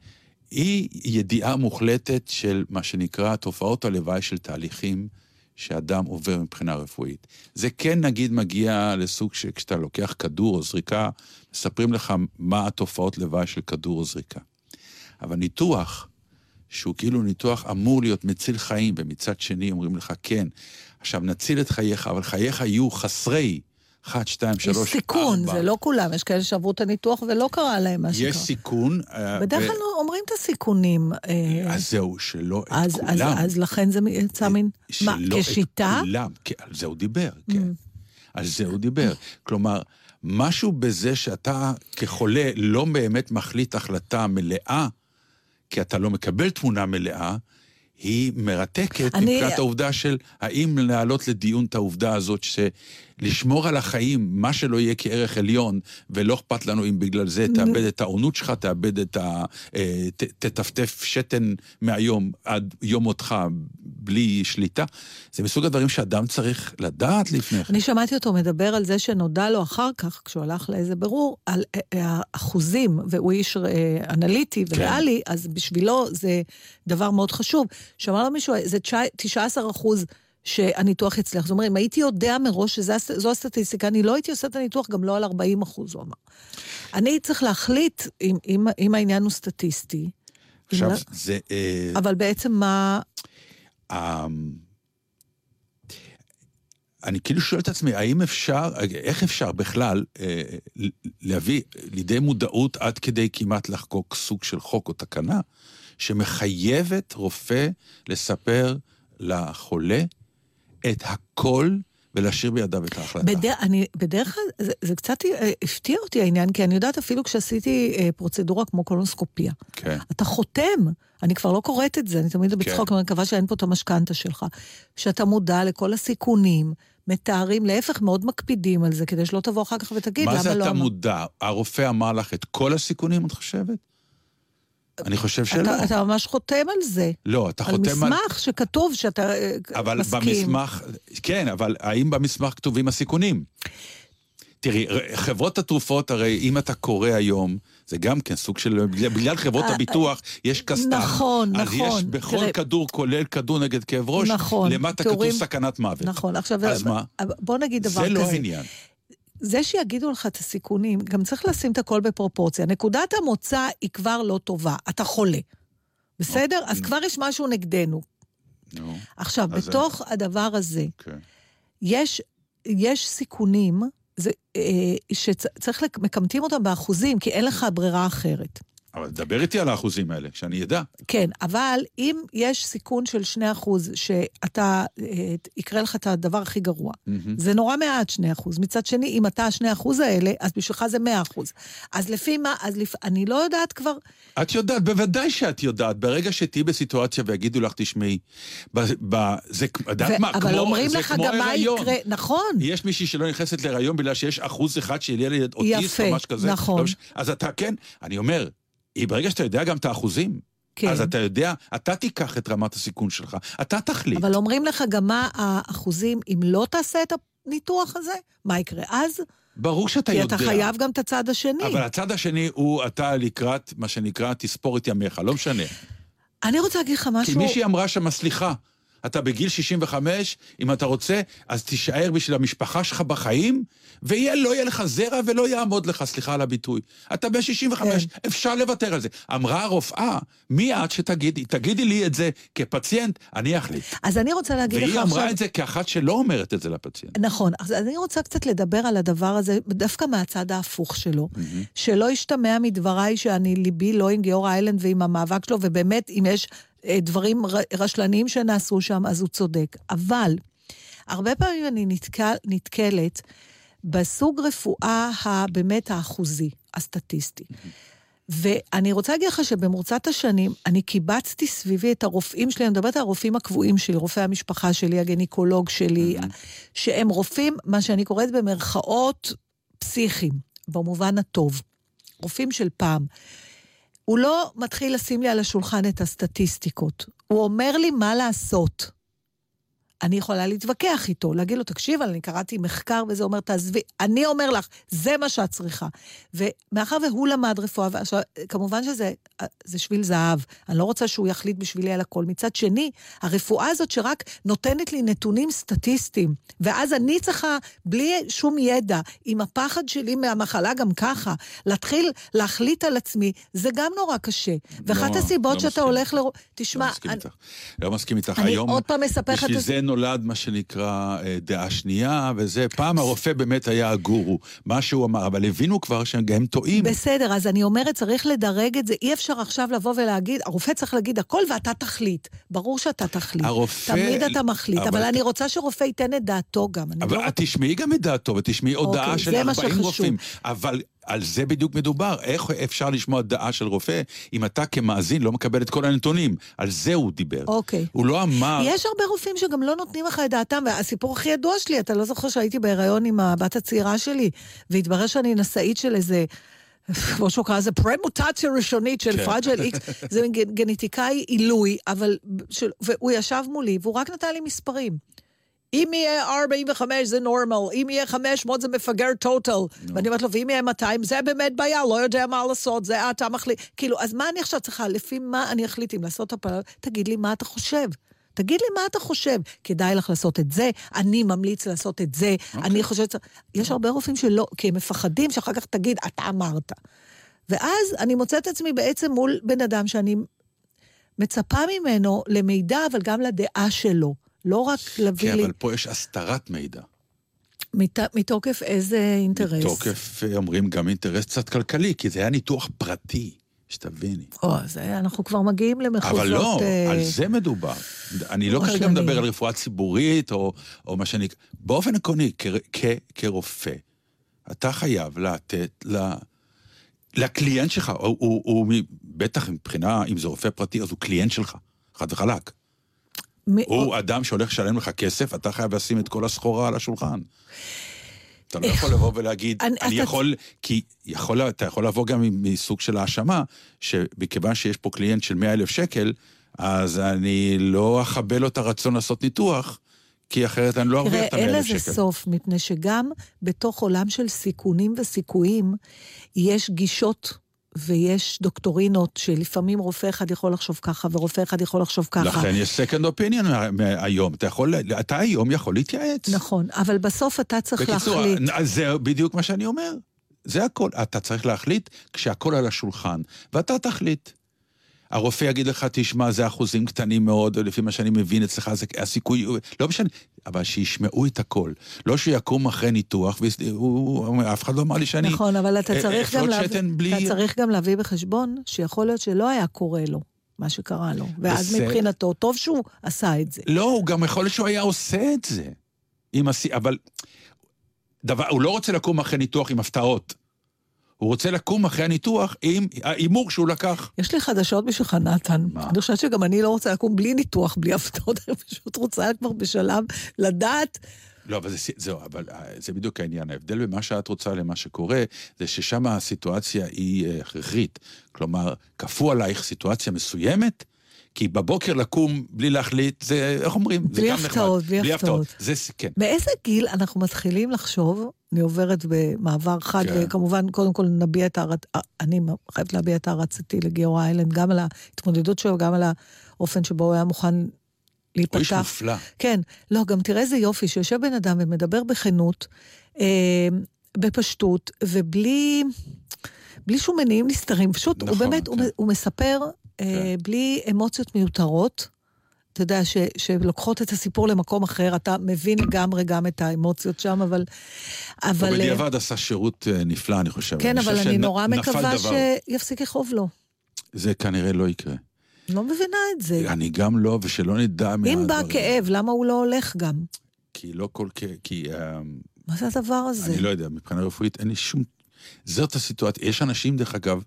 S2: אי ידיעה מוחלטת של מה שנקרא תופעות הלוואי של תהליכים שאדם עובר מבחינה רפואית. זה כן נגיד מגיע לסוג שכשאתה לוקח כדור או זריקה, מספרים לך מה התופעות לוואי של כדור או זריקה. אבל ניתוח, שהוא כאילו ניתוח אמור להיות מציל חיים, ומצד שני אומרים לך, כן, עכשיו נציל את חייך, אבל חייך יהיו חסרי 1, 2,
S1: יש
S2: 3,
S1: סיכון,
S2: 4.
S1: זה לא כולם, יש כאלה שעברו את הניתוח ולא קרה להם מה שקרה.
S2: יש סיכון. אה,
S1: בדרך
S2: ו-
S1: כלל אומרים את הסיכונים. אה,
S2: אז זהו, שלא את
S1: אז, אז,
S2: כולם.
S1: אז לכן זה יצא מין... מה,
S2: שלא
S1: כשיטה?
S2: את כולם, כן, על זה הוא דיבר, כן.
S1: Mm.
S2: על זה הוא דיבר. כלומר, משהו בזה שאתה כחולה לא באמת מחליט החלטה מלאה, כי אתה לא מקבל תמונה מלאה, היא מרתקת
S1: אני-
S2: מבחינת העובדה של האם להעלות לדיון את העובדה הזאת שלשמור על החיים, מה שלא יהיה כערך עליון, ולא אכפת לנו אם בגלל זה תאבד את העונות שלך, תאבד את ה... אה, תטפטף שתן מהיום עד יום מותך בלי שליטה, זה מסוג הדברים שאדם צריך לדעת לפני כן.
S1: אני שמעתי אותו מדבר על זה שנודע לו אחר כך, כשהוא הלך לאיזה בירור, על אה, אה, האחוזים, והוא איש אה, אנליטי
S2: כן.
S1: וריאלי, אז בשבילו זה דבר מאוד חשוב. שאמר לו מישהו, זה 19 אחוז שהניתוח יצליח. זאת אומרת, אם הייתי יודע מראש שזו הסטטיסטיקה, אני לא הייתי עושה את הניתוח גם לא על 40 אחוז, הוא אמר. אני צריך להחליט אם, אם, אם העניין הוא סטטיסטי,
S2: עכשיו,
S1: לא-
S2: זה...
S1: אבל בעצם מה...
S2: אמ, אני כאילו שואל את עצמי, האם אפשר, איך אפשר בכלל אה, להביא לידי מודעות עד כדי כמעט לחקוק סוג של חוק או תקנה, שמחייבת רופא לספר לחולה את הכל ולהשאיר בידיו את ההחלטה.
S1: בדרך, אני, בדרך כלל, זה, זה קצת אה, הפתיע אותי העניין, כי אני יודעת אפילו כשעשיתי אה, פרוצדורה כמו קולונוסקופיה,
S2: כן.
S1: אתה חותם, אני כבר לא קוראת את זה, אני תמיד בצחוק, אני מקווה שאין פה את המשכנתה שלך, שאתה מודע לכל הסיכונים, מתארים, להפך, מאוד מקפידים על זה, כדי שלא תבוא אחר כך ותגיד, למה
S2: מה
S1: לא...
S2: זה אתה
S1: אמרת?"
S2: מודע? הרופא אמר לך את כל הסיכונים, את חושבת? אני חושב שלא.
S1: אתה, אתה ממש חותם על זה.
S2: לא, אתה
S1: על
S2: חותם על...
S1: מסמך שכתוב שאתה אה,
S2: אבל
S1: מסכים.
S2: במסמך, כן, אבל האם במסמך כתובים הסיכונים? תראי, חברות התרופות, הרי אם אתה קורא היום, זה גם כן סוג של, בגלל- חברות
S1: אה,
S2: הביטוח, יש כסת"ח.
S1: נכון,
S2: אז יש
S1: נכון.
S2: בכל
S1: תראה-
S2: כדור, כולל כדור נגד כאב ראש,
S1: נכון,
S2: למטה כתוב סכנת מוות.
S1: נכון, עכשיו,
S2: אז מה?
S1: בוא נגיד דבר
S2: זה
S1: כזה.
S2: לא העניין.
S1: זה שיגידו לך את הסיכונים, גם צריך לשים את הכל בפרופורציה. נקודת המוצא היא כבר לא טובה, אתה חולה. בסדר?
S2: אוקיי.
S1: אז כבר יש משהו נגדנו.
S2: נו,
S1: עכשיו, בתוך הדבר הזה,
S2: כן.
S1: יש, יש סיכונים זה, אה, שצריך, מקמטים אותם באחוזים, כי אין לך ברירה אחרת.
S2: אבל דבר איתי על האחוזים האלה, שאני אדע.
S1: כן, אבל אם יש סיכון של 2 אחוז שאתה, אה, יקרה לך את הדבר הכי גרוע,
S2: מהמם.
S1: זה נורא מעט 2 אחוז. מצד שני, אם אתה ה-2 אחוז האלה, אז בשבילך זה 100 אחוז. אז לפי מה, אז לפ... אני לא יודעת כבר,
S2: את יודעת, בוודאי שאת יודעת. ברגע שתהיי בסיטואציה ויגידו לך, תשמעי, ב, ב, זה, יודעת
S1: ו-
S2: מה,
S1: אבל
S2: כמו,
S1: אומרים לך גם מה. יקרה, נכון.
S2: יש מישהי שלא נכנסת להיריון בגלל שיש אחוז אחד של ילד אוטיסט
S1: יפה,
S2: או משהו כזה.
S1: נכון.
S2: לא מש- אז אתה, כן, אני אומר, היא ברגע שאתה יודע גם את האחוזים,
S1: כן.
S2: אז אתה יודע, אתה תיקח את רמת הסיכון שלך, אתה תחליט.
S1: אבל אומרים לך גם מה האחוזים, אם לא תעשה את הניתוח הזה, מה יקרה אז?
S2: ברור שאתה
S1: כי
S2: יודע.
S1: אתה חייב גם את הצד השני.
S2: אבל הצד השני הוא אתה לקראת, מה שנקרא, תספור את ימיך, לא משנה.
S1: אני רוצה להגיד לך
S2: כי
S1: משהו...
S2: מישהי אמרה שם, סליחה, אתה בגיל 65, אם אתה רוצה, אז תישאר בשביל המשפחה שלך בחיים, ולא יהיה לך זרע ולא יעמוד לך, סליחה על הביטוי. אתה בן 65,
S1: כן.
S2: אפשר לוותר על זה. אמרה הרופאה, מי את שתגידי? תגידי לי את זה כפציינט, אני אחליט.
S1: אז אני רוצה להגיד לך
S2: והיא
S1: עכשיו...
S2: אמרה את זה כאחת שלא אומרת את זה לפציינט.
S1: נכון, אז אני רוצה קצת לדבר על הדבר הזה, דווקא מהצד ההפוך שלו. שלא ישתמע מדבריי שאני ליבי לא עם גיורא איילנד ועם המאבק שלו, ובאמת, אם יש דברים ר- רשלניים שנעשו שם, אז הוא צודק. אבל, הרבה פעמים אני נתקל, נתקלת בסוג רפואה הבאמת האחוזי, הסטטיסטי. ואני רוצה להגיד לך שבמרוצת השנים, אני קיבצתי סביבי את הרופאים שלי, אני מדברת על הרופאים הקבועים שלי, רופאי המשפחה שלי, הגניקולוג שלי, שהם רופאים, מה שאני קוראת במרכאות, פסיכיים, במובן הטוב. רופאים של פעם. הוא לא מתחיל לשים לי על השולחן את הסטטיסטיקות. הוא אומר לי מה לעשות. אני יכולה להתווכח איתו, להגיד לו, תקשיב, אני קראתי מחקר וזה אומר, תעזבי, אני אומר לך, זה מה שאת צריכה. ומאחר והוא למד רפואה, ועכשיו, כמובן שזה זה שביל זהב, אני לא רוצה שהוא יחליט בשבילי על הכל. מצד שני, הרפואה הזאת שרק נותנת לי נתונים סטטיסטיים, ואז אני צריכה, בלי שום ידע, עם הפחד שלי מהמחלה גם ככה, להתחיל להחליט על עצמי, זה גם נורא קשה. ואחת
S2: לא,
S1: הסיבות
S2: לא
S1: שאתה
S2: מסכים.
S1: הולך ל...
S2: לא
S1: תשמע,
S2: מסכים
S1: אני-
S2: איתך. לא מסכים איתך. היום,
S1: עוד פעם אספר לך את
S2: זה נולד מה שנקרא אה, דעה שנייה, וזה, פעם הרופא באמת היה הגורו, מה שהוא אמר, אבל הבינו כבר שהם גם טועים.
S1: בסדר, אז אני אומרת, צריך לדרג את זה. אי אפשר עכשיו לבוא ולהגיד, הרופא צריך להגיד הכל ואתה תחליט. ברור שאתה תחליט.
S2: הרופא-
S1: תמיד אתה מחליט,
S2: אבל
S1: אבל
S2: אתה-
S1: אני רוצה שרופא ייתן את דעתו גם.
S2: אבל
S1: לא...
S2: תשמעי גם את דעתו, ותשמעי הודעה
S1: אוקיי,
S2: של
S1: זה מה
S2: 40
S1: שחשוב.
S2: רופאים. אבל על זה בדיוק מדובר. איך אפשר לשמוע דעה של רופא אם אתה כמאזין לא מקבל את כל הנתונים? על זה הוא דיבר.
S1: אוקיי.
S2: הוא לא אמר...
S1: יש הרבה רופאים שגם לא נותנים לך את דעתם, והסיפור הכי ידוע שלי, אתה לא זוכר שהייתי בהיריון עם הבת הצעירה שלי, והתברר שאני נשאית של איזה... כמו שהוא קרא לזה, פרמוטציה ראשונית של
S2: כן.
S1: פרג'ל איקס, זה גנ- גנטיקאי עילוי, אבל... של, והוא ישב מולי, והוא רק נתן לי מספרים. אם יהיה 45 זה נורמל, אם יהיה 500 זה מפגר טוטל. ואני אומרת לו, ואם יהיה 200 זה באמת בעיה, לא יודע מה לעשות, זה אתה מחליט. כאילו, אז מה אני עכשיו צריכה, לפי מה אני אחליט אם לעשות הפלה? תגיד לי מה אתה חושב. תגיד לי מה אתה חושב. כדאי לך לעשות את זה, אני ממליץ לעשות את זה, אני חושבת... יש הרבה רופאים שלא, כי הם מפחדים שאחר כך תגיד, אתה אמרת. ואז אני מוצאת את עצמי בעצם מול בן אדם שאני מצפה ממנו למידע, אבל גם לדעה שלו. לא רק להביא
S2: כן,
S1: לי...
S2: אבל פה יש הסתרת מידע.
S1: מת, מתוקף איזה אינטרס?
S2: מתוקף, אה, אומרים, גם אינטרס קצת כלכלי, כי זה היה ניתוח פרטי, שתביני.
S1: או, זה, אנחנו כבר מגיעים למחוזות...
S2: אבל לא,
S1: אה,
S2: על זה מדובר. אני לא כרגע. מדבר על רפואה ציבורית, או, או מה שאני... באופן עקרוני, כ, כ, כרופא, אתה חייב לתת ל... לקליינט שלך, הוא, הוא, הוא בטח מבחינה, אם זה רופא פרטי, אז הוא קליינט שלך, חד וחלק.
S1: מ-
S2: הוא אדם שהולך לשלם לך כסף, אתה חייב לשים את כל הסחורה על השולחן. אתה לא יכול לבוא ולהגיד,
S1: אני-
S2: אני
S1: אתה-
S2: יכול, כי יכול, אתה יכול לבוא גם מסוג של האשמה, שמכיוון שיש פה קליינט של 100 אלף שקל, אז אני לא אכבה לו את הרצון לעשות ניתוח, כי אחרת אני לא ארוויח את ה-100
S1: אין
S2: אלף
S1: לזה
S2: שקל.
S1: סוף, מפני שגם בתוך עולם של סיכונים וסיכויים, יש גישות ויש דוקטורינות שלפעמים רופא אחד יכול לחשוב ככה ורופא אחד יכול לחשוב ככה.
S2: לכן יש second opinion היום. אתה יכול, אתה היום יכול להתייעץ.
S1: נכון, אבל בסוף אתה צריך
S2: בקיצור,
S1: להחליט.
S2: אז זה בדיוק מה שאני אומר. זה הכל. אתה צריך להחליט כשהכל על השולחן, ואתה תחליט. הרופא יגיד לך, תשמע, זה אחוזים קטנים מאוד, לפי מה שאני מבין אצלך, זה הסיכוי, לא משנה, אבל שישמעו את הכל. לא שיקום אחרי ניתוח, ואף אחד לא אמר לי שאני...
S1: נכון, אבל אתה
S2: אה,
S1: צריך גם להביא,
S2: בלי-
S1: אתה צריך גם להביא בחשבון שיכול להיות שלא היה קורה לו מה שקרה לו. ואז
S2: בסדר.
S1: מבחינתו, טוב שהוא עשה את זה.
S2: לא, הוא גם יכול להיות שהוא היה עושה את זה. עם הסי... אבל... דבר, הוא לא רוצה לקום אחרי ניתוח עם הפתעות. הוא רוצה לקום אחרי הניתוח עם ההימור שהוא לקח.
S1: יש לי חדשות בשבילך, נתן.
S2: מה?
S1: אני חושבת שגם אני לא רוצה לקום בלי ניתוח, בלי הפתעות, אני פשוט רוצה כבר בשלב לדעת
S2: לא, אבל זה, זהו, אבל אה, זה בדיוק העניין. ההבדל בין מה שאת רוצה למה שקורה, זה ששם הסיטואציה היא אה, הכרחית. כלומר, כפו עלייך סיטואציה מסוימת, כי בבוקר לקום בלי להחליט, זה, איך אומרים? זה
S1: בלי
S2: גם נחמד.
S1: הפתעות, בלי הפתעות.
S2: זה, כן.
S1: באיזה גיל אנחנו מתחילים לחשוב, אני עוברת במעבר חד,
S2: כן.
S1: וכמובן, קודם כל נביע את הערת... אני חייבת להביע את הערצתי לגיאור איילנד, גם על ההתמודדות שלו, גם על האופן שבו הוא היה מוכן
S2: הוא איש
S1: להיפתח.
S2: מופלא.
S1: כן, לא, גם תראה איזה יופי, שיושב בן אדם ומדבר בכנות, אה, בפשטות, ובלי בלי שום מניעים נסתרים. פשוט,
S2: נכון,
S1: הוא באמת, הוא,
S2: כן.
S1: הוא מספר אה,
S2: כן.
S1: בלי אמוציות מיותרות. אתה יודע, ש, שלוקחות את הסיפור למקום אחר, אתה מבין לגמרי גם את האמוציות שם, אבל... אבל אה,
S2: בדיעבד עשה שירות אה, נפלא, אני חושב.
S1: כן, אבל
S2: חושב
S1: אני
S2: שנ-
S1: נורא מקווה
S2: דבר.
S1: שיפסיק לכאוב לו.
S2: זה כנראה לא יקרה.
S1: לא מבינה את זה.
S2: אני גם לא, ושלא נדע
S1: אם בא
S2: מהדברים.
S1: כאב, למה הוא לא הולך גם?
S2: כי לא כל כאב, כי... אה,
S1: מה זה הדבר הזה?
S2: אני לא יודע, מבחינה רפואית אין לי שום... זאת הסיטואציה. יש אנשים, דרך אגב,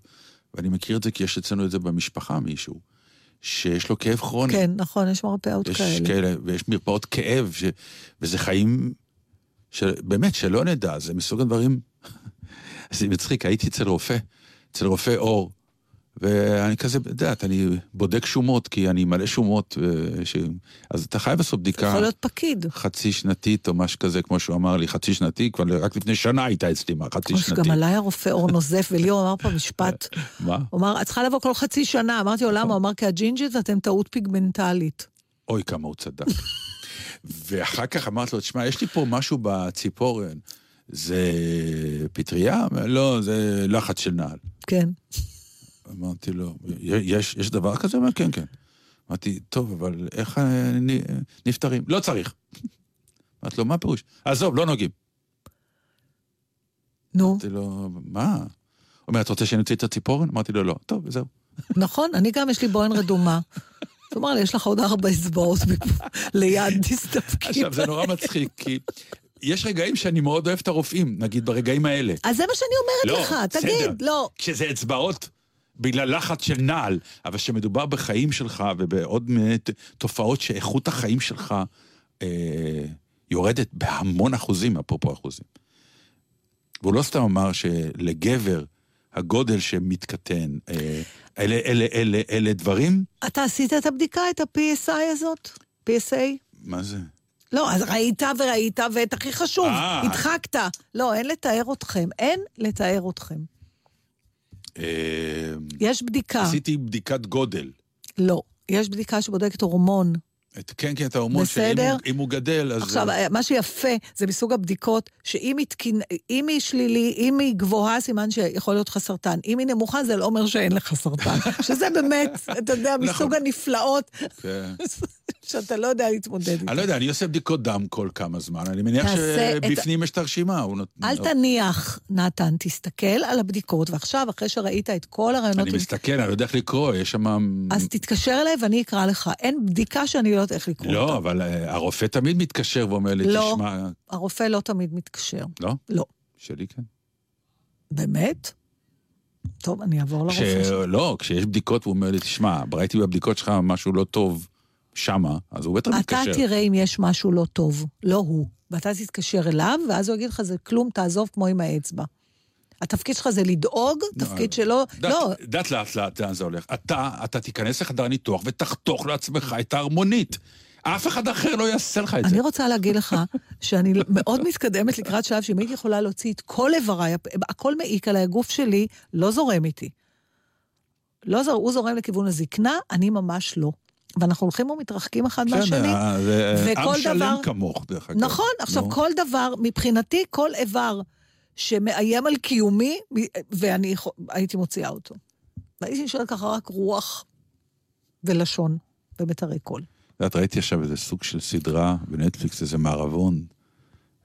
S2: ואני מכיר את זה כי יש אצלנו את זה במשפחה מישהו, שיש לו כאב כרוני.
S1: כן, נכון, יש מרפאות
S2: יש
S1: כאלה.
S2: כאלה, ויש מרפאות כאב, ש... וזה חיים, ש... באמת, שלא נדע, זה מסוג הדברים... זה מצחיק, הייתי אצל רופא, אצל רופא עור, ואני כזה, את יודעת, אני בודק שומות, כי אני מלא שומות, ו... ש... אז אתה חייב לעשות בדיקה
S1: יכול להיות פקיד.
S2: חצי שנתית או משהו כזה, כמו שהוא אמר לי, חצי שנתי, כבר רק לפני שנה הייתה אצלי, מה, חצי שנתי.
S1: שגם עליי הרופא אור נוזף, וליאור אמר פה משפט,
S2: מה?
S1: הוא אמר, את צריכה לבוא כל חצי שנה. אמרתי לו, למה? הוא אמר, כי הג'ינג'ית אתם טעות פיגמנטלית.
S2: אוי, כמה הוא צדק. ואחר כך אמרתי לו, תשמע, יש לי פה משהו בציפורן. זה פטריה? לא, זה לחץ של נעל.
S1: כן.
S2: אמרתי לו, יש, יש דבר כזה? הוא אומר, כן, כן. אמרתי, טוב, אבל איך נפטרים? לא צריך. אמרתי לו, מה הפירוש? עזוב, לא נוגעים.
S1: נו,
S2: אמרתי לו, מה? הוא אומר, אתה רוצה שאני אוציא את הציפורן? אמרתי לו, לא. טוב, זהו.
S1: נכון, אני גם, יש לי בוהן רדומה. אמר לי, יש לך עוד ארבע אצבעות ליד, תסתפקי.
S2: עכשיו, זה נורא מצחיק, כי יש רגעים שאני מאוד אוהב את הרופאים, נגיד ברגעים האלה.
S1: אז זה מה שאני אומרת לך,
S2: בסדר.
S1: תגיד, לא.
S2: כשזה אצבעות בגלל לחץ של נעל, אבל כשמדובר בחיים שלך ובעוד מיני תופעות שאיכות החיים שלך אה, יורדת בהמון אחוזים, אפרופו אחוזים. והוא לא סתם אמר שלגבר הגודל שמתקטן, אה, אלה, אלה, אלה, אלה דברים,
S1: אתה עשית את הבדיקה, את ה-PSI הזאת? PSA?
S2: מה זה?
S1: לא, אז ראית וראית, ואת הכי חשוב,
S2: אה.
S1: הדחקת. לא, אין לתאר אתכם, אין לתאר אתכם.
S2: אה,
S1: יש בדיקה,
S2: עשיתי בדיקת גודל.
S1: לא, יש בדיקה שבודקת הורמון.
S2: את, כן, כן, את ההורמון, שאם
S1: בסדר.
S2: הוא, אם הוא גדל, אז...
S1: עכשיו, מה שיפה זה מסוג הבדיקות, שאם היא, תקין, אם היא שלילי, אם היא גבוהה, סימן שיכול להיות לך סרטן. אם היא נמוכה, זה לא אומר שאין לך סרטן. שזה באמת, אתה יודע, מסוג
S2: נכון.
S1: הנפלאות,
S2: כן.
S1: שאתה לא יודע להתמודד איתן.
S2: אני לא יודע, אני עושה בדיקות דם כל כמה זמן, אני מניח
S1: תעשה את-
S2: שבפנים יש את הרשימה. הוא נות-
S1: אל תניח, נתן, תסתכל על הבדיקות, ועכשיו, אחרי שראית את כל הרעיונות,
S2: אני מסתכל, אני לא יודע איך לקרוא, יש שם...
S1: אז תתקשר אליי ואני אקרא לך. אין בדיקה שאני לא יודעת איך לקרוא
S2: לא,
S1: אותה.
S2: אבל אה, הרופא תמיד מתקשר ואומר לי,
S1: לא.
S2: תשמע...
S1: הרופא לא תמיד מתקשר.
S2: לא?
S1: לא.
S2: שלי כן.
S1: באמת? טוב, אני אעבור. לרופא שלי.
S2: לא, כשיש בדיקות והוא אומר לי, תשמע, ראיתי בבדיקות שלך משהו לא טוב שמה, אז הוא בטח
S1: אתה
S2: מתקשר.
S1: תראה אם יש משהו לא טוב, לא הוא. ואתה תתקשר אליו, ואז הוא יגיד לך, זה כלום, תעזוב כמו עם האצבע. התפקיד שלך זה לדאוג, תפקיד שלא...
S2: דעת-
S1: לא,
S2: דעת לאט לאט לאן זה הולך. אתה, אתה תיכנס לחדר ניתוח ותחתוך לעצמך את ההרמונית. אף אחד אחר לא יעשה לך את זה.
S1: אני רוצה להגיד לך שאני מאוד מתקדמת לקראת שלב שאם הייתי יכולה להוציא את כל איבריי, הכל מעיק עליי, הגוף שלי לא זורם איתי. לא זור, הוא זורם לכיוון הזקנה, אני ממש לא. ואנחנו הולכים ומתרחקים אחד מהשני.
S2: אה, זה
S1: וכל
S2: עם שלם
S1: דבר-
S2: כמוך, דרך אגב.
S1: נכון, עכשיו. כל דבר, מבחינתי כל איבר שמאיים על קיומי, ואני הייתי מוציאה אותו. והייתי נשארת ככה רק רוח ולשון ומיתרי קול.
S2: את ראיתי עכשיו איזה סוג של סדרה בנטפליקס, איזה מערבון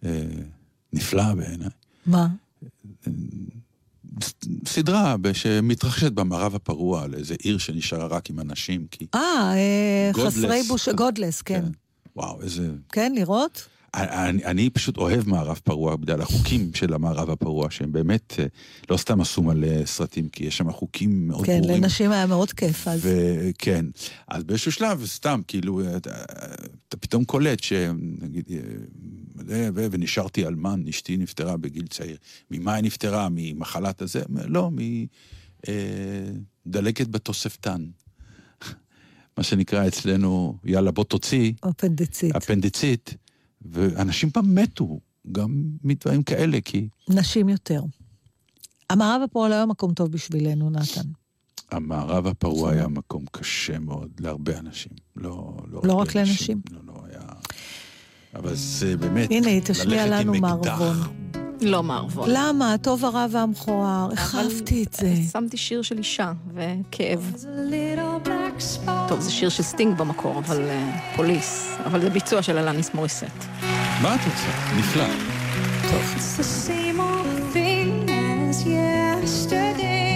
S2: אה, נפלא בעיניי.
S1: מה?
S2: סדרה שמתרחשת במערב הפרוע, על איזה עיר שנשארה רק עם אנשים, כי...
S1: אה, אה,
S2: Godless.
S1: חסרי בוש... Godless, כן.
S2: כן. וואו, איזה...
S1: כן, לראות?
S2: אני, אני פשוט אוהב מערב פרוע בגלל החוקים של המערב הפרוע, שהם באמת אה, לא סתם עשו מלא סרטים, כי יש שם חוקים מאוד
S1: כן,
S2: ברורים.
S1: לנשים היה מאוד כיף אז.
S2: וכן, אז באיזשהו שלב, סתם, כאילו, אתה, אתה פתאום קולט שנגיד, אה, ו- ו- ונשארתי אלמן, אשתי נפטרה בגיל צעיר. ממה היא נפטרה? ממחלת הזה? לא, מדלקת בתוספתן. מה שנקרא אצלנו, יאללה, בוא תוציא,
S1: אפנדצית.
S2: אפנדיצית, ואנשים פעם מתו, גם מדברים כאלה, כי
S1: נשים יותר. המערב הפועל היה מקום טוב בשבילנו, נתן.
S2: המערב הפרוע היה מקום קשה מאוד להרבה אנשים. לא,
S1: לא רק לנשים.
S2: לא, לא, היה... אבל זה באמת,
S1: הנה, תשמיע
S2: ללכת עם
S1: לנו. מערבון.
S3: לא מערבון.
S1: למה? הטוב הרע והמכוער. אהבתי את זה.
S3: שמתי שיר של אישה וכאב. טוב, זה שיר של סטינג במקור, אבל אה, פוליס. אבל זה ביצוע של אלניס מוריסט.
S2: מה את רוצה? נפלא.
S4: Yesterday.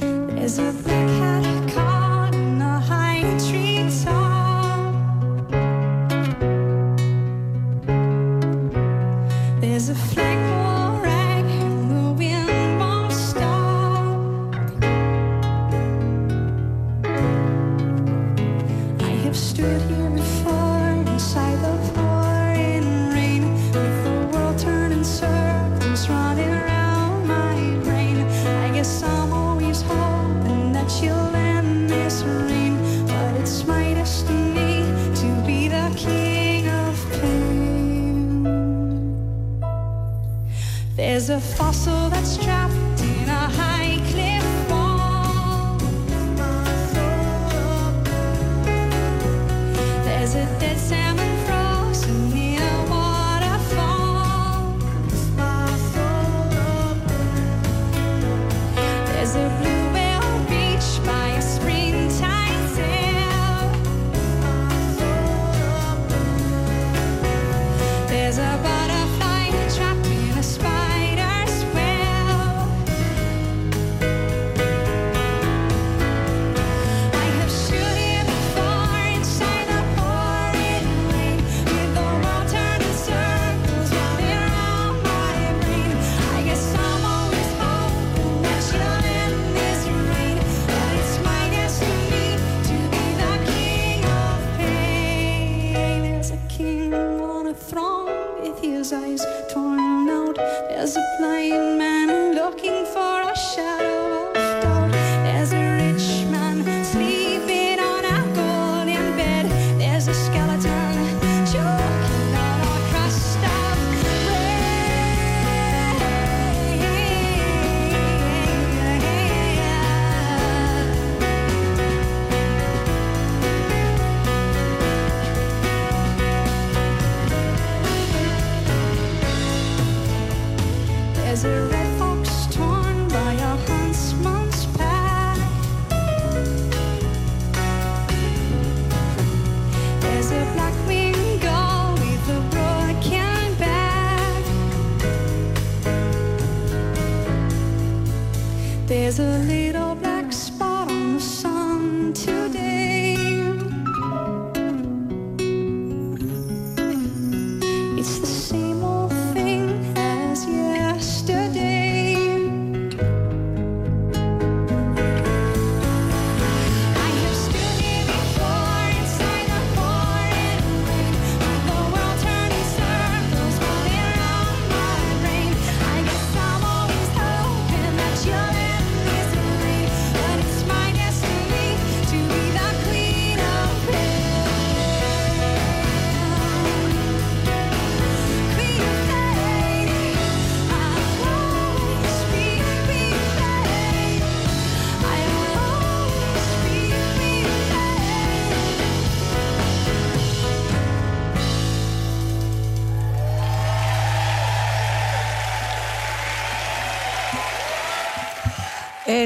S4: There's a black hat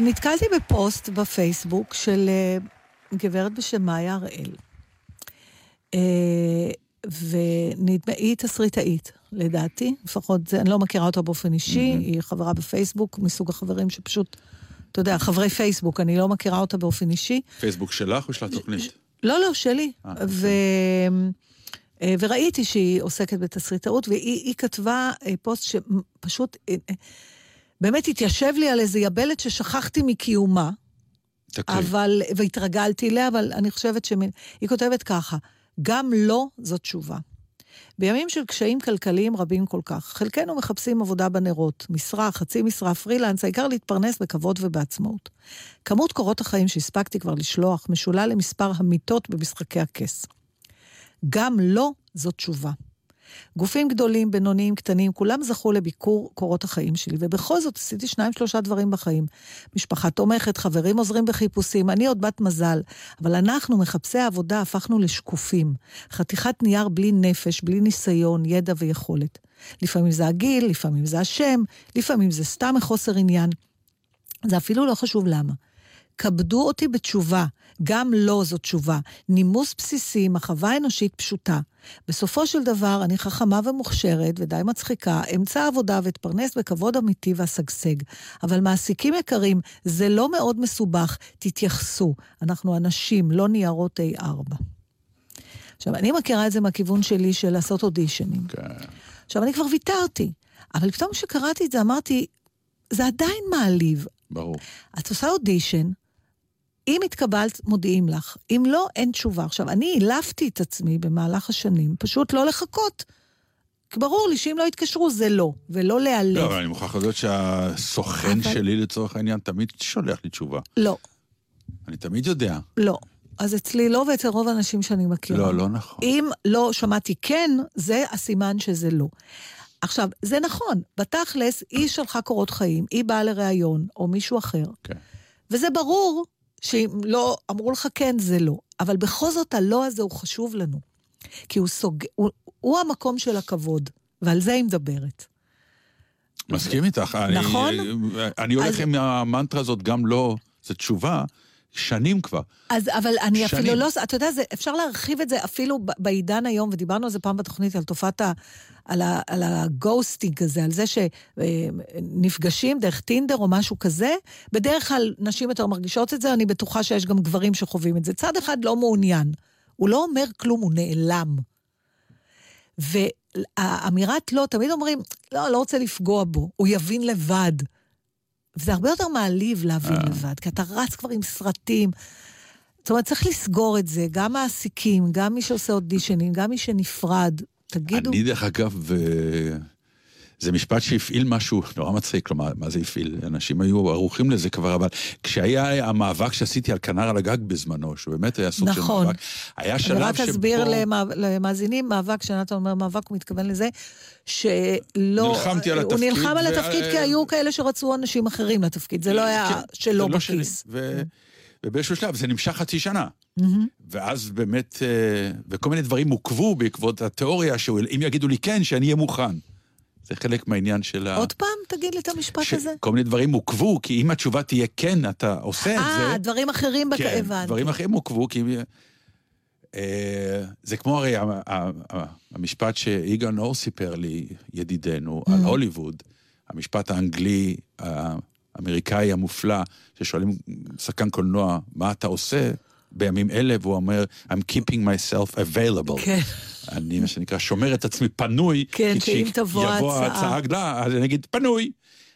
S1: נתקלתי בפוסט בפייסבוק של אה, גברת בשם מאיה הראל. אה, ונדמה, היא תסריטאית, לדעתי, לפחות זה, אני לא מכירה אותה באופן אישי, היא חברה בפייסבוק, מסוג החברים שפשוט, אתה יודע, חברי פייסבוק, אני לא מכירה אותה באופן אישי.
S2: פייסבוק שלך או של התוכנית?
S1: לא, לא, שלי.
S2: אה,
S1: ו... אה, וראיתי שהיא עוסקת בתסריטאות, והיא היא כתבה אה, פוסט שפשוט אה, אה, באמת התיישב לי על איזה יבלת ששכחתי מקיומה,
S2: תקריא.
S1: אבל, והתרגלתי אליה, אבל אני חושבת שהיא כותבת ככה, גם לא זו תשובה. בימים של קשיים כלכליים רבים כל כך, חלקנו מחפשים עבודה בנרות, משרה, חצי משרה, פרילנס, העיקר להתפרנס בכבוד ובעצמאות. כמות קורות החיים שהספקתי כבר לשלוח משולה למספר המיטות במשחקי הכס. גם לא זו תשובה. גופים גדולים, בינוניים, קטנים, כולם זכו לביקור קורות החיים שלי, ובכל זאת עשיתי שניים, שלושה דברים בחיים. משפחה תומכת, חברים עוזרים בחיפושים, אני עוד בת מזל, אבל אנחנו, מחפשי העבודה, הפכנו לשקופים. חתיכת נייר בלי נפש, בלי ניסיון, ידע ויכולת. לפעמים זה הגיל, לפעמים זה השם, לפעמים זה סתם מחוסר עניין. זה אפילו לא חשוב למה. כבדו אותי בתשובה, גם לא זו תשובה. נימוס בסיסי, מחווה אנושית פשוטה. בסופו של דבר, אני חכמה ומוכשרת ודי מצחיקה, אמצא עבודה ואתפרנס בכבוד אמיתי ואשגשג. אבל מעסיקים יקרים, זה לא מאוד מסובך, תתייחסו. אנחנו אנשים, לא ניירות A4. עכשיו, אני מכירה את זה מהכיוון שלי של לעשות אודישנים.
S2: כן.
S1: עכשיו, אני כבר ויתרתי, אבל פתאום כשקראתי את זה אמרתי, זה עדיין מעליב.
S2: ברור.
S1: את עושה אודישן, אם התקבלת, מודיעים לך. אם לא, אין תשובה. עכשיו, אני העלפתי את עצמי במהלך השנים, פשוט לא לחכות. ברור לי שאם לא יתקשרו, זה לא, ולא להיעלב.
S2: לא, אבל אני מוכרח לדעת שהסוכן
S1: אבל-
S2: שלי, לצורך העניין, תמיד שולח לי תשובה.
S1: לא,
S2: אני תמיד יודע.
S1: לא. אז אצלי לא, ואצל רוב האנשים שאני מכירה.
S2: לא, לא נכון.
S1: אם לא שמעתי כן, זה הסימן שזה לא. עכשיו, זה נכון, בתכלס, היא שלחה קורות חיים, היא באה לראיון, או מישהו אחר,
S2: כן.
S1: וזה ברור שאם לא אמרו לך כן, זה לא. אבל בכל זאת, הלא הזה הוא חשוב לנו. כי הוא סוג... הוא, הוא המקום של הכבוד, ועל זה היא מדברת.
S2: מסכים איתך. אני-
S1: נכון?
S2: אני הולך
S1: אז-
S2: עם המנטרה הזאת, גם לא, זו תשובה, שנים כבר.
S1: אז, אבל אני
S2: שנים.
S1: אפילו לא... אתה יודע, זה, אפשר להרחיב את זה אפילו בעידן היום, ודיברנו על זה פעם בתוכנית, על תופעת ה... על, ה, על הגוסטינג הזה, על זה שנפגשים דרך טינדר או משהו כזה. בדרך כלל נשים יותר מרגישות את זה, אני בטוחה שיש גם גברים שחווים את זה. צד אחד לא מעוניין. הוא לא אומר כלום, הוא נעלם. והאמירת לא, תמיד אומרים, לא, לא רוצה לפגוע בו, הוא יבין לבד. וזה הרבה יותר מעליב להבין
S2: אה.
S1: לבד, כי אתה רץ כבר עם סרטים. זאת אומרת, צריך לסגור את זה, גם מעסיקים, גם מי שעושה אודישנים, גם מי שנפרד. תגידו,
S2: אני, דרך אגב, אה, זה משפט שהפעיל משהו נורא מצחיק, כלומר, מה זה הפעיל? אנשים היו ערוכים לזה כבר, אבל כשהיה המאבק שעשיתי על כנר על הגג בזמנו, שבאמת היה סוג
S1: נכון.
S2: של מאבק, היה
S1: אני
S2: שלב
S1: רק
S2: שבו...
S1: אסביר למא- למאזינים, מאבק, כשנתן אומר מאבק, הוא מתכוון לזה שלא...
S2: נלחמתי על
S1: הוא
S2: התפקיד,
S1: נלחם על
S2: ו-
S1: התפקיד כי היו כאלה שרצו אנשים אחרים לתפקיד, זה לא היה
S2: כן,
S1: שלא
S2: זה לא.
S1: בכיס.
S2: ו- ובאיזשהו שלב זה נמשך חצי שנה.
S1: מהמם.
S2: ואז באמת, אה, וכל מיני דברים עוכבו בעקבות התיאוריה, שאם יגידו לי כן, שאני אהיה מוכן. זה חלק מהעניין של ה...
S1: עוד פעם, תגיד לי את המשפט הזה.
S2: כל מיני דברים עוכבו, כי אם התשובה תהיה כן, אתה עושה את זה...
S1: אה, דברים אחרים, בק-
S2: כן,
S1: הבנתי.
S2: דברים אחרים עוכבו, כי... אה, זה כמו הרי ה- ה- ה- המשפט שיגאל נור סיפר לי, ידידנו,
S1: Mm.
S2: על הוליווד, המשפט האנגלי, האמריקאי המופלא, ששואלים שחקן קולנוע, מה אתה עושה בימים אלה? והוא אומר, I'm keeping myself available.
S1: כן.
S2: אני, מה שנקרא, שומר את עצמי פנוי.
S1: כן,
S2: כי
S1: שאם תבוא ההצעה.
S2: ההצעה הגדולה, אז אני אגיד, פנוי.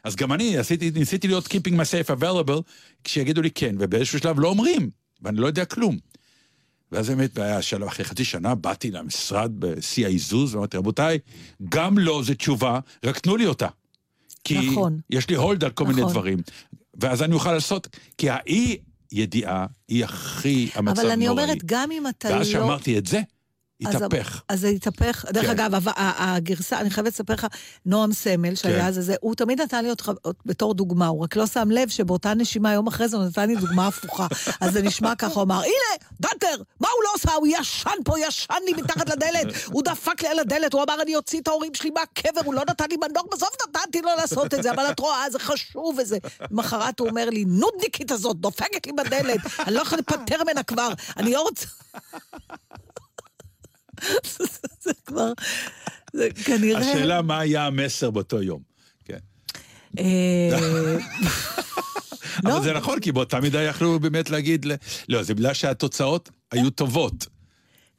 S2: אז גם אני עשיתי, ניסיתי להיות keeping myself available, כשיגידו לי כן, ובאיזשהו שלב לא אומרים, ואני לא יודע כלום. ואז באמת, אחרי חצי שנה, באתי למשרד בשיא העיזוז, ואמרתי, רבותיי, גם לא זה תשובה, רק תנו לי אותה. כי
S1: נכון.
S2: יש לי הולד על כל מיני
S1: נכון.
S2: דברים. ואז אני אוכל לעשות, כי האי ידיעה היא הכי, המצב נוראי.
S1: אבל אני אומרת, גם אם אתה לא...
S2: ואז שאמרתי את זה, התהפך.
S1: אז זה התהפך. דרך
S2: כן.
S1: אגב, הגרסה, אני חייבת לספר לך, נועם סמל, שהיה
S2: כן.
S1: אז זה, הוא תמיד נתן לי אותך בתור דוגמה, הוא רק לא שם לב שבאותה נשימה, יום אחרי זה, הוא נתן לי דוגמה הפוכה. אז זה נשמע ככה, הוא אמר, הנה, דנטר, מה הוא לא עושה? הוא ישן פה, ישן לי מתחת לדלת. הוא דפק לי על הדלת, הוא אמר, אני אוציא את ההורים שלי מהקבר, הוא לא נתן לי מנור, בסוף נתתי לו לעשות את זה, אבל את רואה, זה חשוב וזה. למחרת הוא אומר לי, נודניקית הזאת, דופקת לי בדלת, אני לא יכולה להיפטר ממנה כבר, אני לא רוצה... זה כבר, זה כנראה...
S2: השאלה מה היה המסר באותו יום. כן.
S1: אה,
S2: אבל
S1: לא.
S2: זה נכון, כי באותה מידה יכלו באמת להגיד... לא, זה בגלל שהתוצאות היו טובות.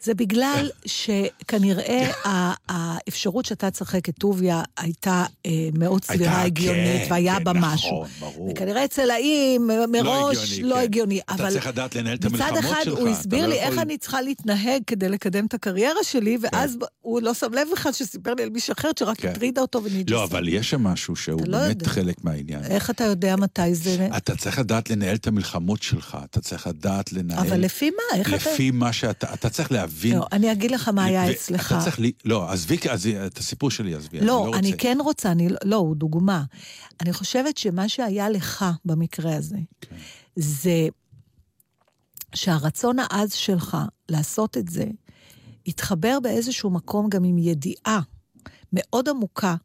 S1: זה בגלל שכנראה האפשרות שאתה תשחק את טוביה הייתה אה, מאוד סבירה, הגיונית,
S2: כן,
S1: והיה
S2: כן,
S1: בה משהו.
S2: נכון, ברור.
S1: וכנראה אצל האיים מראש
S2: הגיוני,
S1: לא
S2: כן.
S1: הגיוני.
S2: אתה
S1: אבל
S2: צריך לדעת לנהל את
S1: מצד
S2: המלחמות
S1: אחד
S2: שלך,
S1: הוא
S2: אתה
S1: הסביר
S2: לא
S1: לי
S2: יכול-
S1: איך אני צריכה להתנהג כדי לקדם את הקריירה שלי, ואז
S2: כן.
S1: הוא לא שם לב בכלל שסיפר לי על מישהי אחרת שרק
S2: כן.
S1: הטרידה אותו ונדרסה.
S2: לא, אבל יש שם משהו שהוא
S1: לא
S2: באמת. חלק מהעניין.
S1: איך אתה יודע מתי זה...
S2: אתה צריך לדעת לנהל את המלחמות שלך, אתה צריך לדעת לנהל...
S1: אבל לפי מה? איך אתה...
S2: לפי מה שאתה... אתה צריך להבין...
S1: לא, אני אגיד לך מה היה אצלך.
S2: אתה צריך... לי- לא, עזבי, אז את הסיפור שלי עזבי,
S1: לא,
S2: אני לא
S1: אני
S2: רוצה.
S1: כן רוצה, אני, לא, הוא דוגמה. אני חושבת שמה שהיה לך במקרה הזה,
S2: כן.
S1: זה שהרצון העז שלך לעשות את זה, התחבר באיזשהו מקום גם עם ידיעה מאוד עמוקה,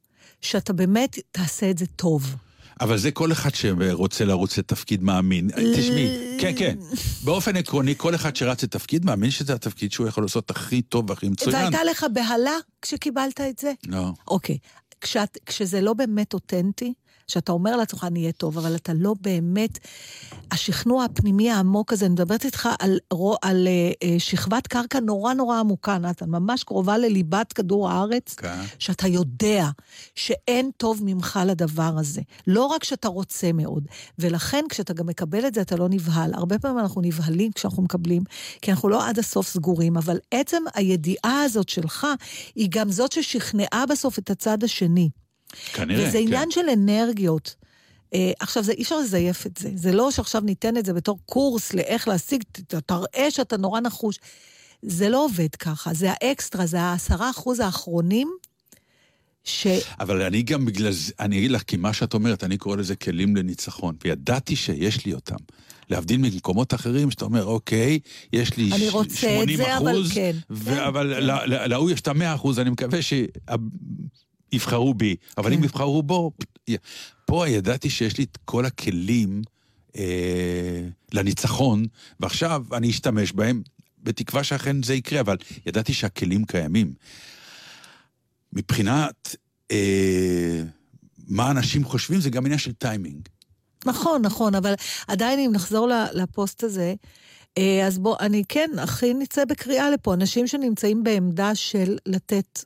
S1: שאתה באמת תעשה את זה טוב.
S2: אבל זה כל אחד שרוצה לרוץ לתפקיד מאמין. תשמעי, כן, כן. באופן עקרוני, כל אחד שרץ לתפקיד מאמין שזה התפקיד שהוא יכול לעשות הכי טוב והכי מצוין.
S1: והייתה לך בהלה כשקיבלת את זה?
S2: לא.
S1: אוקיי. כשאת, כשזה לא באמת אותנטי, שאתה אומר לעצמך, אני אהיה טוב, אבל אתה לא באמת... השכנוע הפנימי העמוק הזה, אני מדברת איתך על, רו- על אה, אה, שכבת קרקע נורא נורא עמוקה, נתן, ממש קרובה לליבת כדור הארץ,
S2: כן.
S1: שאתה יודע שאין טוב ממך לדבר הזה. לא רק שאתה רוצה מאוד, ולכן כשאתה גם מקבל את זה, אתה לא נבהל. הרבה פעמים אנחנו נבהלים כשאנחנו מקבלים, כי אנחנו לא עד הסוף סגורים, אבל עצם הידיעה הזאת שלך, היא גם זאת ששכנעה בסוף את הצד השני.
S2: כנראה,
S1: וזה
S2: כן.
S1: עניין של אנרגיות. אה, עכשיו, זה, אי אפשר לזייף את זה. זה לא שעכשיו ניתן את זה בתור קורס לאיך להשיג, תראה שאתה נורא נחוש. זה לא עובד ככה, זה האקסטרה, זה העשרה אחוז האחרונים, ש...
S2: אבל אני גם בגלל זה, אני אגיד לך, כי מה שאת אומרת, אני קורא לזה כלים לניצחון, וידעתי שיש לי אותם. להבדיל ממקומות אחרים, שאתה אומר, אוקיי, יש לי
S1: אני
S2: ש-
S1: רוצה את
S2: 80
S1: זה, אבל
S2: אחוז,
S1: כן.
S2: ו-
S1: כן,
S2: אבל
S1: כן.
S2: ל- ל- להוא יש את ה-100 אחוז, אני מקווה שיבחרו בי. אבל
S1: כן.
S2: אם יבחרו בו, פה ידעתי שיש לי את כל הכלים אה, לניצחון, ועכשיו אני אשתמש בהם, בתקווה שאכן זה יקרה, אבל ידעתי שהכלים קיימים. מבחינת אה, מה אנשים חושבים, זה גם עניין של טיימינג.
S1: נכון, נכון, אבל עדיין אם נחזור לפוסט הזה, אה, אז בוא, אני כן, הכי נצא בקריאה לפה, אנשים שנמצאים בעמדה של לתת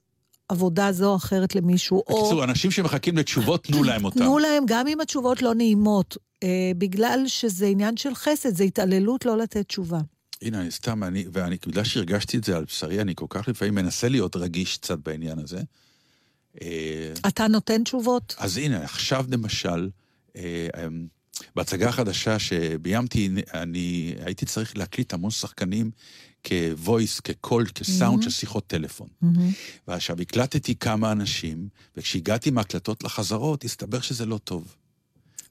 S1: עבודה זו או אחרת למישהו, או...
S2: בקיצור, אנשים שמחכים לתשובות, תנו להם אותם.
S1: תנו להם, גם אם התשובות לא נעימות, אה, בגלל שזה עניין של חסד, זה התעללות לא לתת תשובה.
S2: הנה, אני סתם, אני, ואני, בגלל שהרגשתי את זה על בשרי, אני כל כך לפעמים מנסה להיות רגיש קצת בעניין הזה. אה,
S1: אתה נותן תשובות?
S2: אז הנה, עכשיו למשל, אה, אה, בהצגה החדשה שביימתי, אני הייתי צריך להקליט המון שחקנים כ-voice, כקול, כסאונד של שיחות טלפון. ועכשיו הקלטתי כמה אנשים, וכשהגעתי עם ההקלטות לחזרות, הסתבר שזה לא טוב.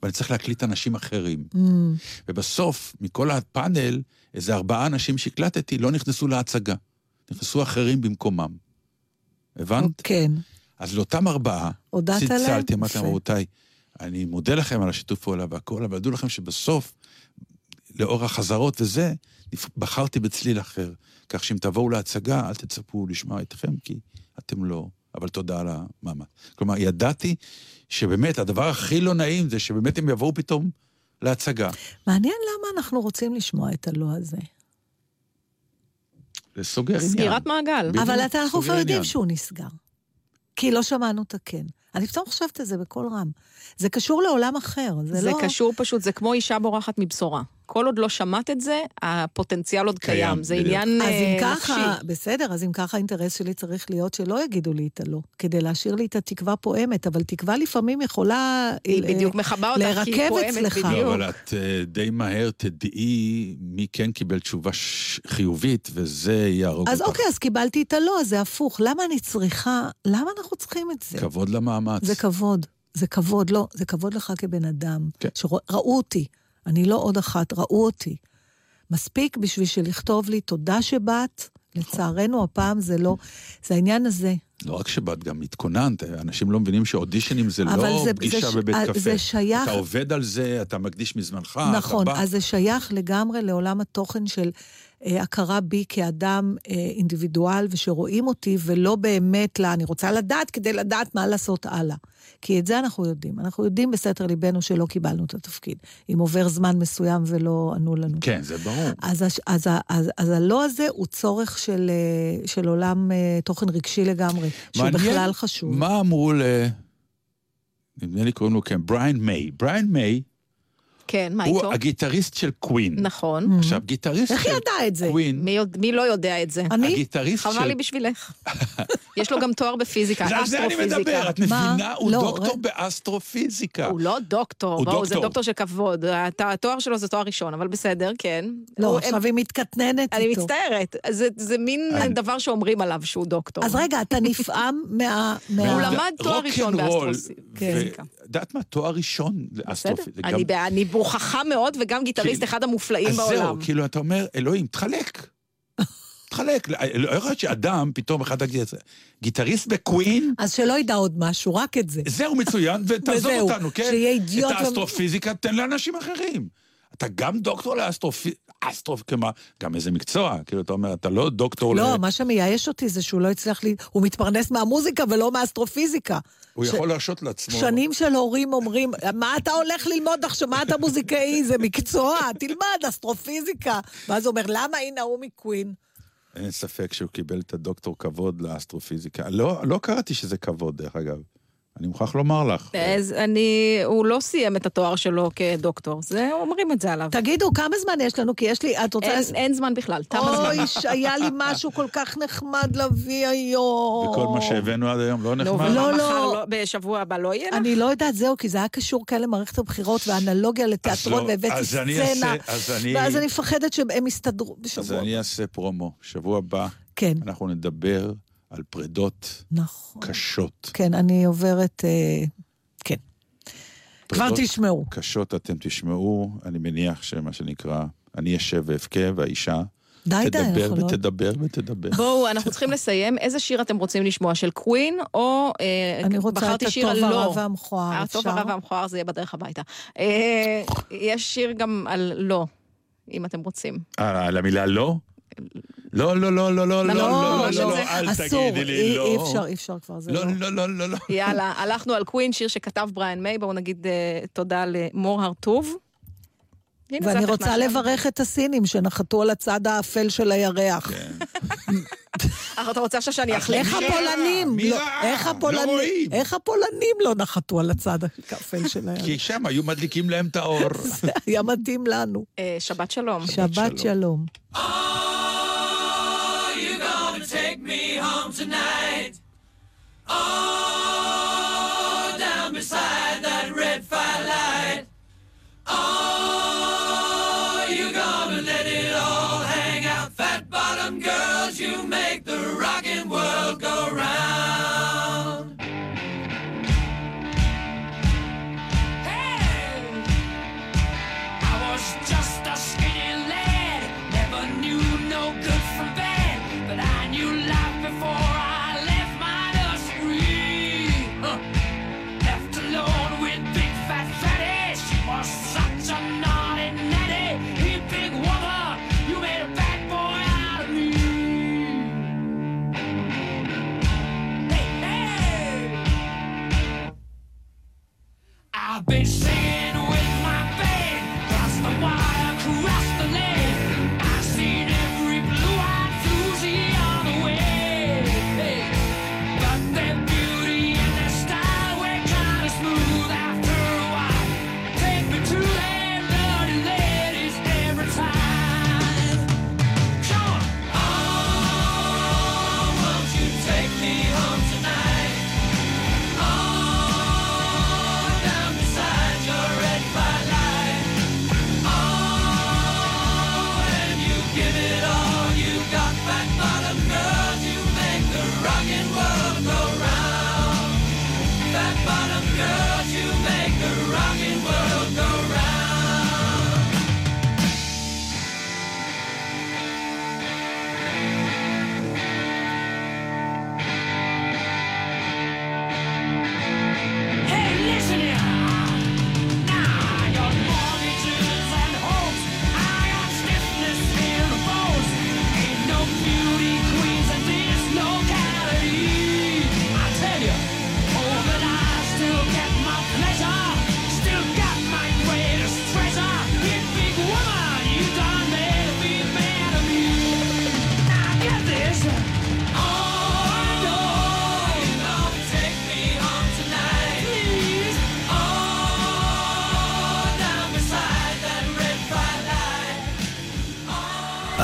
S2: ואני צריך להקליט אנשים אחרים.
S1: Mm,
S2: ובסוף, מכל הפאנל, איזה ארבעה אנשים שהקלטתי לא נכנסו להצגה. נכנסו אחרים במקומם. הבנת?
S1: כן.
S2: אז לאותם ארבעה? צלצלתי, אמרתי להם. רבותיי, אני מודה לכם על השיתוף פעולה והכל, אבל דעו לכם שבסוף, לאור החזרות וזה, בחרתי בצליל אחר. כך שאם תבואו להצגה, אל תצפו לשמוע אתכם, כי אתם לא. אבל תודה על המאמץ. כלומר, ידעתי שבאמת, הדבר הכי לא נעים זה שבאמת הם יבואו פתאום להצגה.
S1: מעניין למה אנחנו רוצים לשמוע את הלא הזה.
S2: זה סוגר עניין.
S3: סגירת מעגל.
S2: בדיוק,
S1: אבל אנחנו כבר יודעים. שהוא נסגר. כי לא שמענו את הכן. אני פתאום חושבת על זה בקול רם. זה קשור לעולם אחר, זה,
S3: זה
S1: לא...
S3: קשור פשוט, זה כמו אישה בורחת מבשורה. כל עוד לא שמעת את זה, הפוטנציאל עוד
S2: קיים,
S3: קיים. זה
S2: בדיוק.
S3: עניין
S1: אז אם
S3: אה, נפשי.
S1: ככה, בסדר, אז אם ככה האינטרס שלי צריך להיות שלא יגידו לי את הלא, כדי להשאיר לי את התקווה פועמת, אבל תקווה לפעמים יכולה...
S3: היא
S1: אה,
S3: בדיוק מכבה אותך, כי היא פועמת
S1: אצלך.
S3: בדיוק.
S2: לא, אבל את אה, די מהר תדעי מי כן קיבל תשובה ש- חיובית, וזה יהרוג
S1: אז
S2: אותך.
S1: אוקיי, אז קיבלתי את הלא, אז זה הפוך. למה אני צריכה, למה אנחנו צריכים את זה?
S2: כבוד למאמץ.
S1: זה כבוד. זה כבוד, לא, זה כבוד לך כבן אדם.
S2: כן.
S1: שראו אותי, אני לא עוד אחת, ראו אותי. מספיק בשביל שלכתוב לי תודה שבאת, לצערנו הפעם זה לא, זה העניין הזה.
S2: לא רק שבאת, גם התכוננת, אנשים לא מבינים שאודישנים זה לא
S1: זה-
S2: פגישה
S1: זה
S2: בבית
S1: אה,
S2: קפה.
S1: זה שייך-
S2: אתה עובד על זה, אתה מקדיש מזמנך,
S1: נכון,
S2: אתה בא.
S1: אז זה שייך לגמרי לעולם התוכן של הכרה בי כאדם אה, אינדיבידואל, ושרואים אותי, ולא באמת, לה, אני רוצה לדעת כדי לדעת מה לעשות הלאה. כי את זה אנחנו יודעים. אנחנו יודעים בסתר ליבנו שלא קיבלנו את התפקיד. אם עובר זמן מסוים ולא ענו לנו.
S2: כן, זה ברור.
S1: אז, אז, ה- אז, אז הלא הזה הוא צורך של, אה, של עולם אה, תוכן רגשי לגמרי, שהוא בכלל חשוב.
S2: מה אמרו ל... נדמה לי קוראים לו כן, בריין מיי. בריין מיי
S3: כן, מה
S2: הוא
S3: איתו?
S2: הגיטריסט של קווין.
S3: נכון.
S2: עכשיו, גיטריסט
S1: איך
S2: של
S1: ידע את זה?
S2: קווין,
S3: מי מי לא יודע את זה?
S1: אני?
S2: הגיטריסט של...
S3: חבל לי בשבילך. יש לו גם תואר בפיזיקה,
S2: זה על זה אני
S3: אסטרופיזיקה.
S2: מדבר, את? מבינה? הוא
S1: לא,
S2: דוקטור באסטרופיזיקה.
S3: הוא לא דוקטור,
S2: הוא
S3: בואו, זה
S2: דוקטור.
S3: דוקטור של כבוד. הת- התואר שלו זה תואר ראשון, אבל בסדר, כן.
S1: לא,
S3: הוא-
S1: עכשיו היא מתקטננת
S3: אני
S1: איתו.
S3: מצטערת, זה- זה מין
S2: אני-
S3: דבר שאומרים עליו שהוא דוקטור.
S1: אז רגע, אתה נפעם מה... מה-
S3: הוא למד תואר ראשון באסטרופיזיקה.
S2: ו- יודעת מה? תואר ראשון
S3: בסדר,
S2: לאסטרופיזיקה.
S3: אני מוכחה מאוד, וגם גיטריסט אחד המופלאים
S2: אז
S3: בעולם.
S2: זהו, כאילו, אתה אומר, אלוהים, תחלק. תחלק. לא יכול להיות שאדם, פתאום אחד הגיטריסט... גיטריסט בקווין,
S1: אז שלא ידע עוד משהו, רק את זה.
S2: זהו מצוין, ותעזוב אותנו, כן?
S1: שיהיה אידיוט
S2: את האסטרופיזיקה תן לאנשים אחרים. אתה גם דוקטור לאסטרופיזיקה, אסטרופ, גם איזה מקצוע, כאילו, אתה אומר, אתה לא דוקטור ל...
S1: לא, מה שמייאש אותי זה שהוא לא הצליח ל... הוא מתפרנס מהמוזיקה ולא מהאסטרופיזיקה.
S2: הוא
S1: ש-
S2: יכול להרשות לעצמו.
S1: שנים של הורים אומרים, מה אתה הולך ללמוד עכשיו? מה אתה מוזיקאי? זה מקצוע, תלמד אסטרופיזיקה. ואז הוא אומר, למה הנה הוא מקווין?
S2: אין ספק שהוא קיבל את הדוקטור כבוד לאסטרופיזיקה. לא, לא קראתי שזה כבוד, דרך אגב. אני מוכרח לומר לך.
S3: אז אני, הוא לא סיים את התואר שלו כדוקטור, זה, אומרים את זה עליו.
S1: תגידו, כמה זמן יש לנו? כי יש לי, את רוצה...
S3: אין,
S1: לס-
S3: אין זמן בכלל, תם הזמן.
S1: אוי, היה לי משהו כל כך נחמד להביא היום.
S2: וכל מה שהבאנו עד היום לא
S3: נו,
S2: נחמד.
S1: לא, לא.
S3: לא, בשבוע הבא לא יהיה לך?
S1: אני לא יודעת, זהו, כי זה היה קשור כאן למערכת הבחירות ואנלוגיה לתיאטרון,
S2: לא,
S1: והבאתי
S2: אז אני
S1: סצנה.
S2: אעשה- אז אני-
S1: ואז אני מפחדת שהם יסתדרו
S2: אז
S1: בשבוע.
S2: אני אעשה פרומו. שבוע הבא
S1: כן,
S2: אנחנו נדבר על פרידות
S1: נכון.
S2: קשות.
S1: כן, אני עוברת... אה, כן. כבר תשמעו.
S2: קשות אתם תשמעו, אני מניח שמה שנקרא, אני אשב ואבכה, והאישה
S1: די, די,
S2: תדבר
S1: אנחנו לא...
S2: ותדבר ותדבר.
S3: בואו, אנחנו צריכים לסיים. איזה שיר אתם רוצים לשמוע? של קווין, או אה,
S1: אני רוצה את הטוב, הרע
S3: לא?
S1: והמכוער,
S3: הטוב,
S1: אפשר?
S3: הרע והמכוער זה יהיה בדרך הביתה. אה, יש שיר גם על לא, אם אתם רוצים.
S2: אה, על המילה לא? לא, לא, לא, לא, לא, לא,
S3: לא,
S2: לא, לא, לא, אל
S1: אסור,
S2: תגידי לי לא.
S1: אי אפשר, אי אפשר כבר, זה
S2: לא,
S1: לא.
S2: לא, לא, לא, לא.
S3: יאללה, הלכנו על קווין, שיר שכתב בריאן מיי, בואו נגיד אה, תודה למור הרטוב.
S1: ואני רוצה. לברך את הסינים שנחתו על הצד האפל של הירח.
S2: כן.
S3: אה, אתה רוצה עכשיו שאני אחליף?
S1: איך הפולנים, לא-? איך
S2: לא
S1: הפולנים,
S2: רואים.
S1: איך הפולנים לא נחתו על הצד האפל של הירח?
S2: כי שם היו מדליקים להם את האור.
S1: זה היה מתאים לנו.
S3: אה, שבת שלום.
S1: שבת שלום.
S5: Oh, down beside that red firelight. Oh.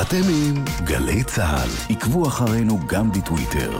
S6: אתם עם גלי צה"ל. עקבו אחרינו גם בטוויטר.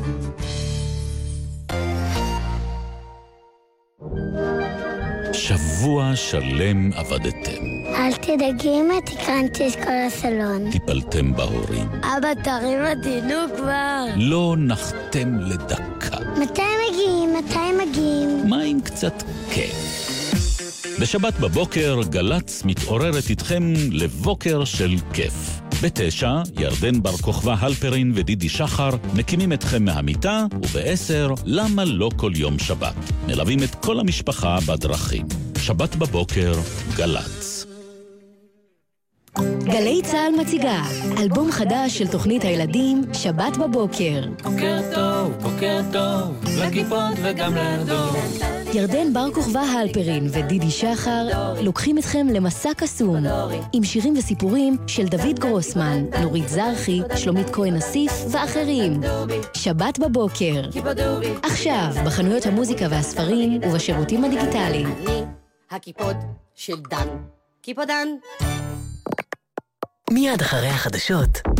S7: שבוע שלם עבדתם.
S8: אל תדאגי אמא, תקרנתי את כל הסלון.
S7: טיפלתם בהורים.
S8: אבא, תרים אותי, כבר.
S7: לא נחתם לדקה.
S8: מתי מגיעים? מתי מגיעים?
S7: מה עם קצת כיף? בשבת בבוקר גל"צ מתעוררת איתכם לבוקר של כיף. בתשע, ירדן בר כוכבא הלפרין ודידי שחר מקימים אתכם מהמיטה, ובעשר, למה לא כל יום שבת? מלווים את כל המשפחה בדרכים. שבת בבוקר, גל"צ.
S9: גלי צה"ל מציגה אלבום חדש של תוכנית הילדים שבת בבוקר.
S5: בוקר טוב, בוקר טוב, לכיפות וגם לדור.
S9: ירדן בר כוכבא הלפרין ודידי שחר לוקחים אתכם למסע קסום עם שירים וסיפורים של דוד גרוסמן, נורית זרחי, שלומית כהן אסיף ואחרים. שבת בבוקר. עכשיו, בחנויות המוזיקה והספרים ובשירותים הדיגיטליים.
S10: הקיפוד של דן. קיפודן.
S11: מיד אחרי החדשות,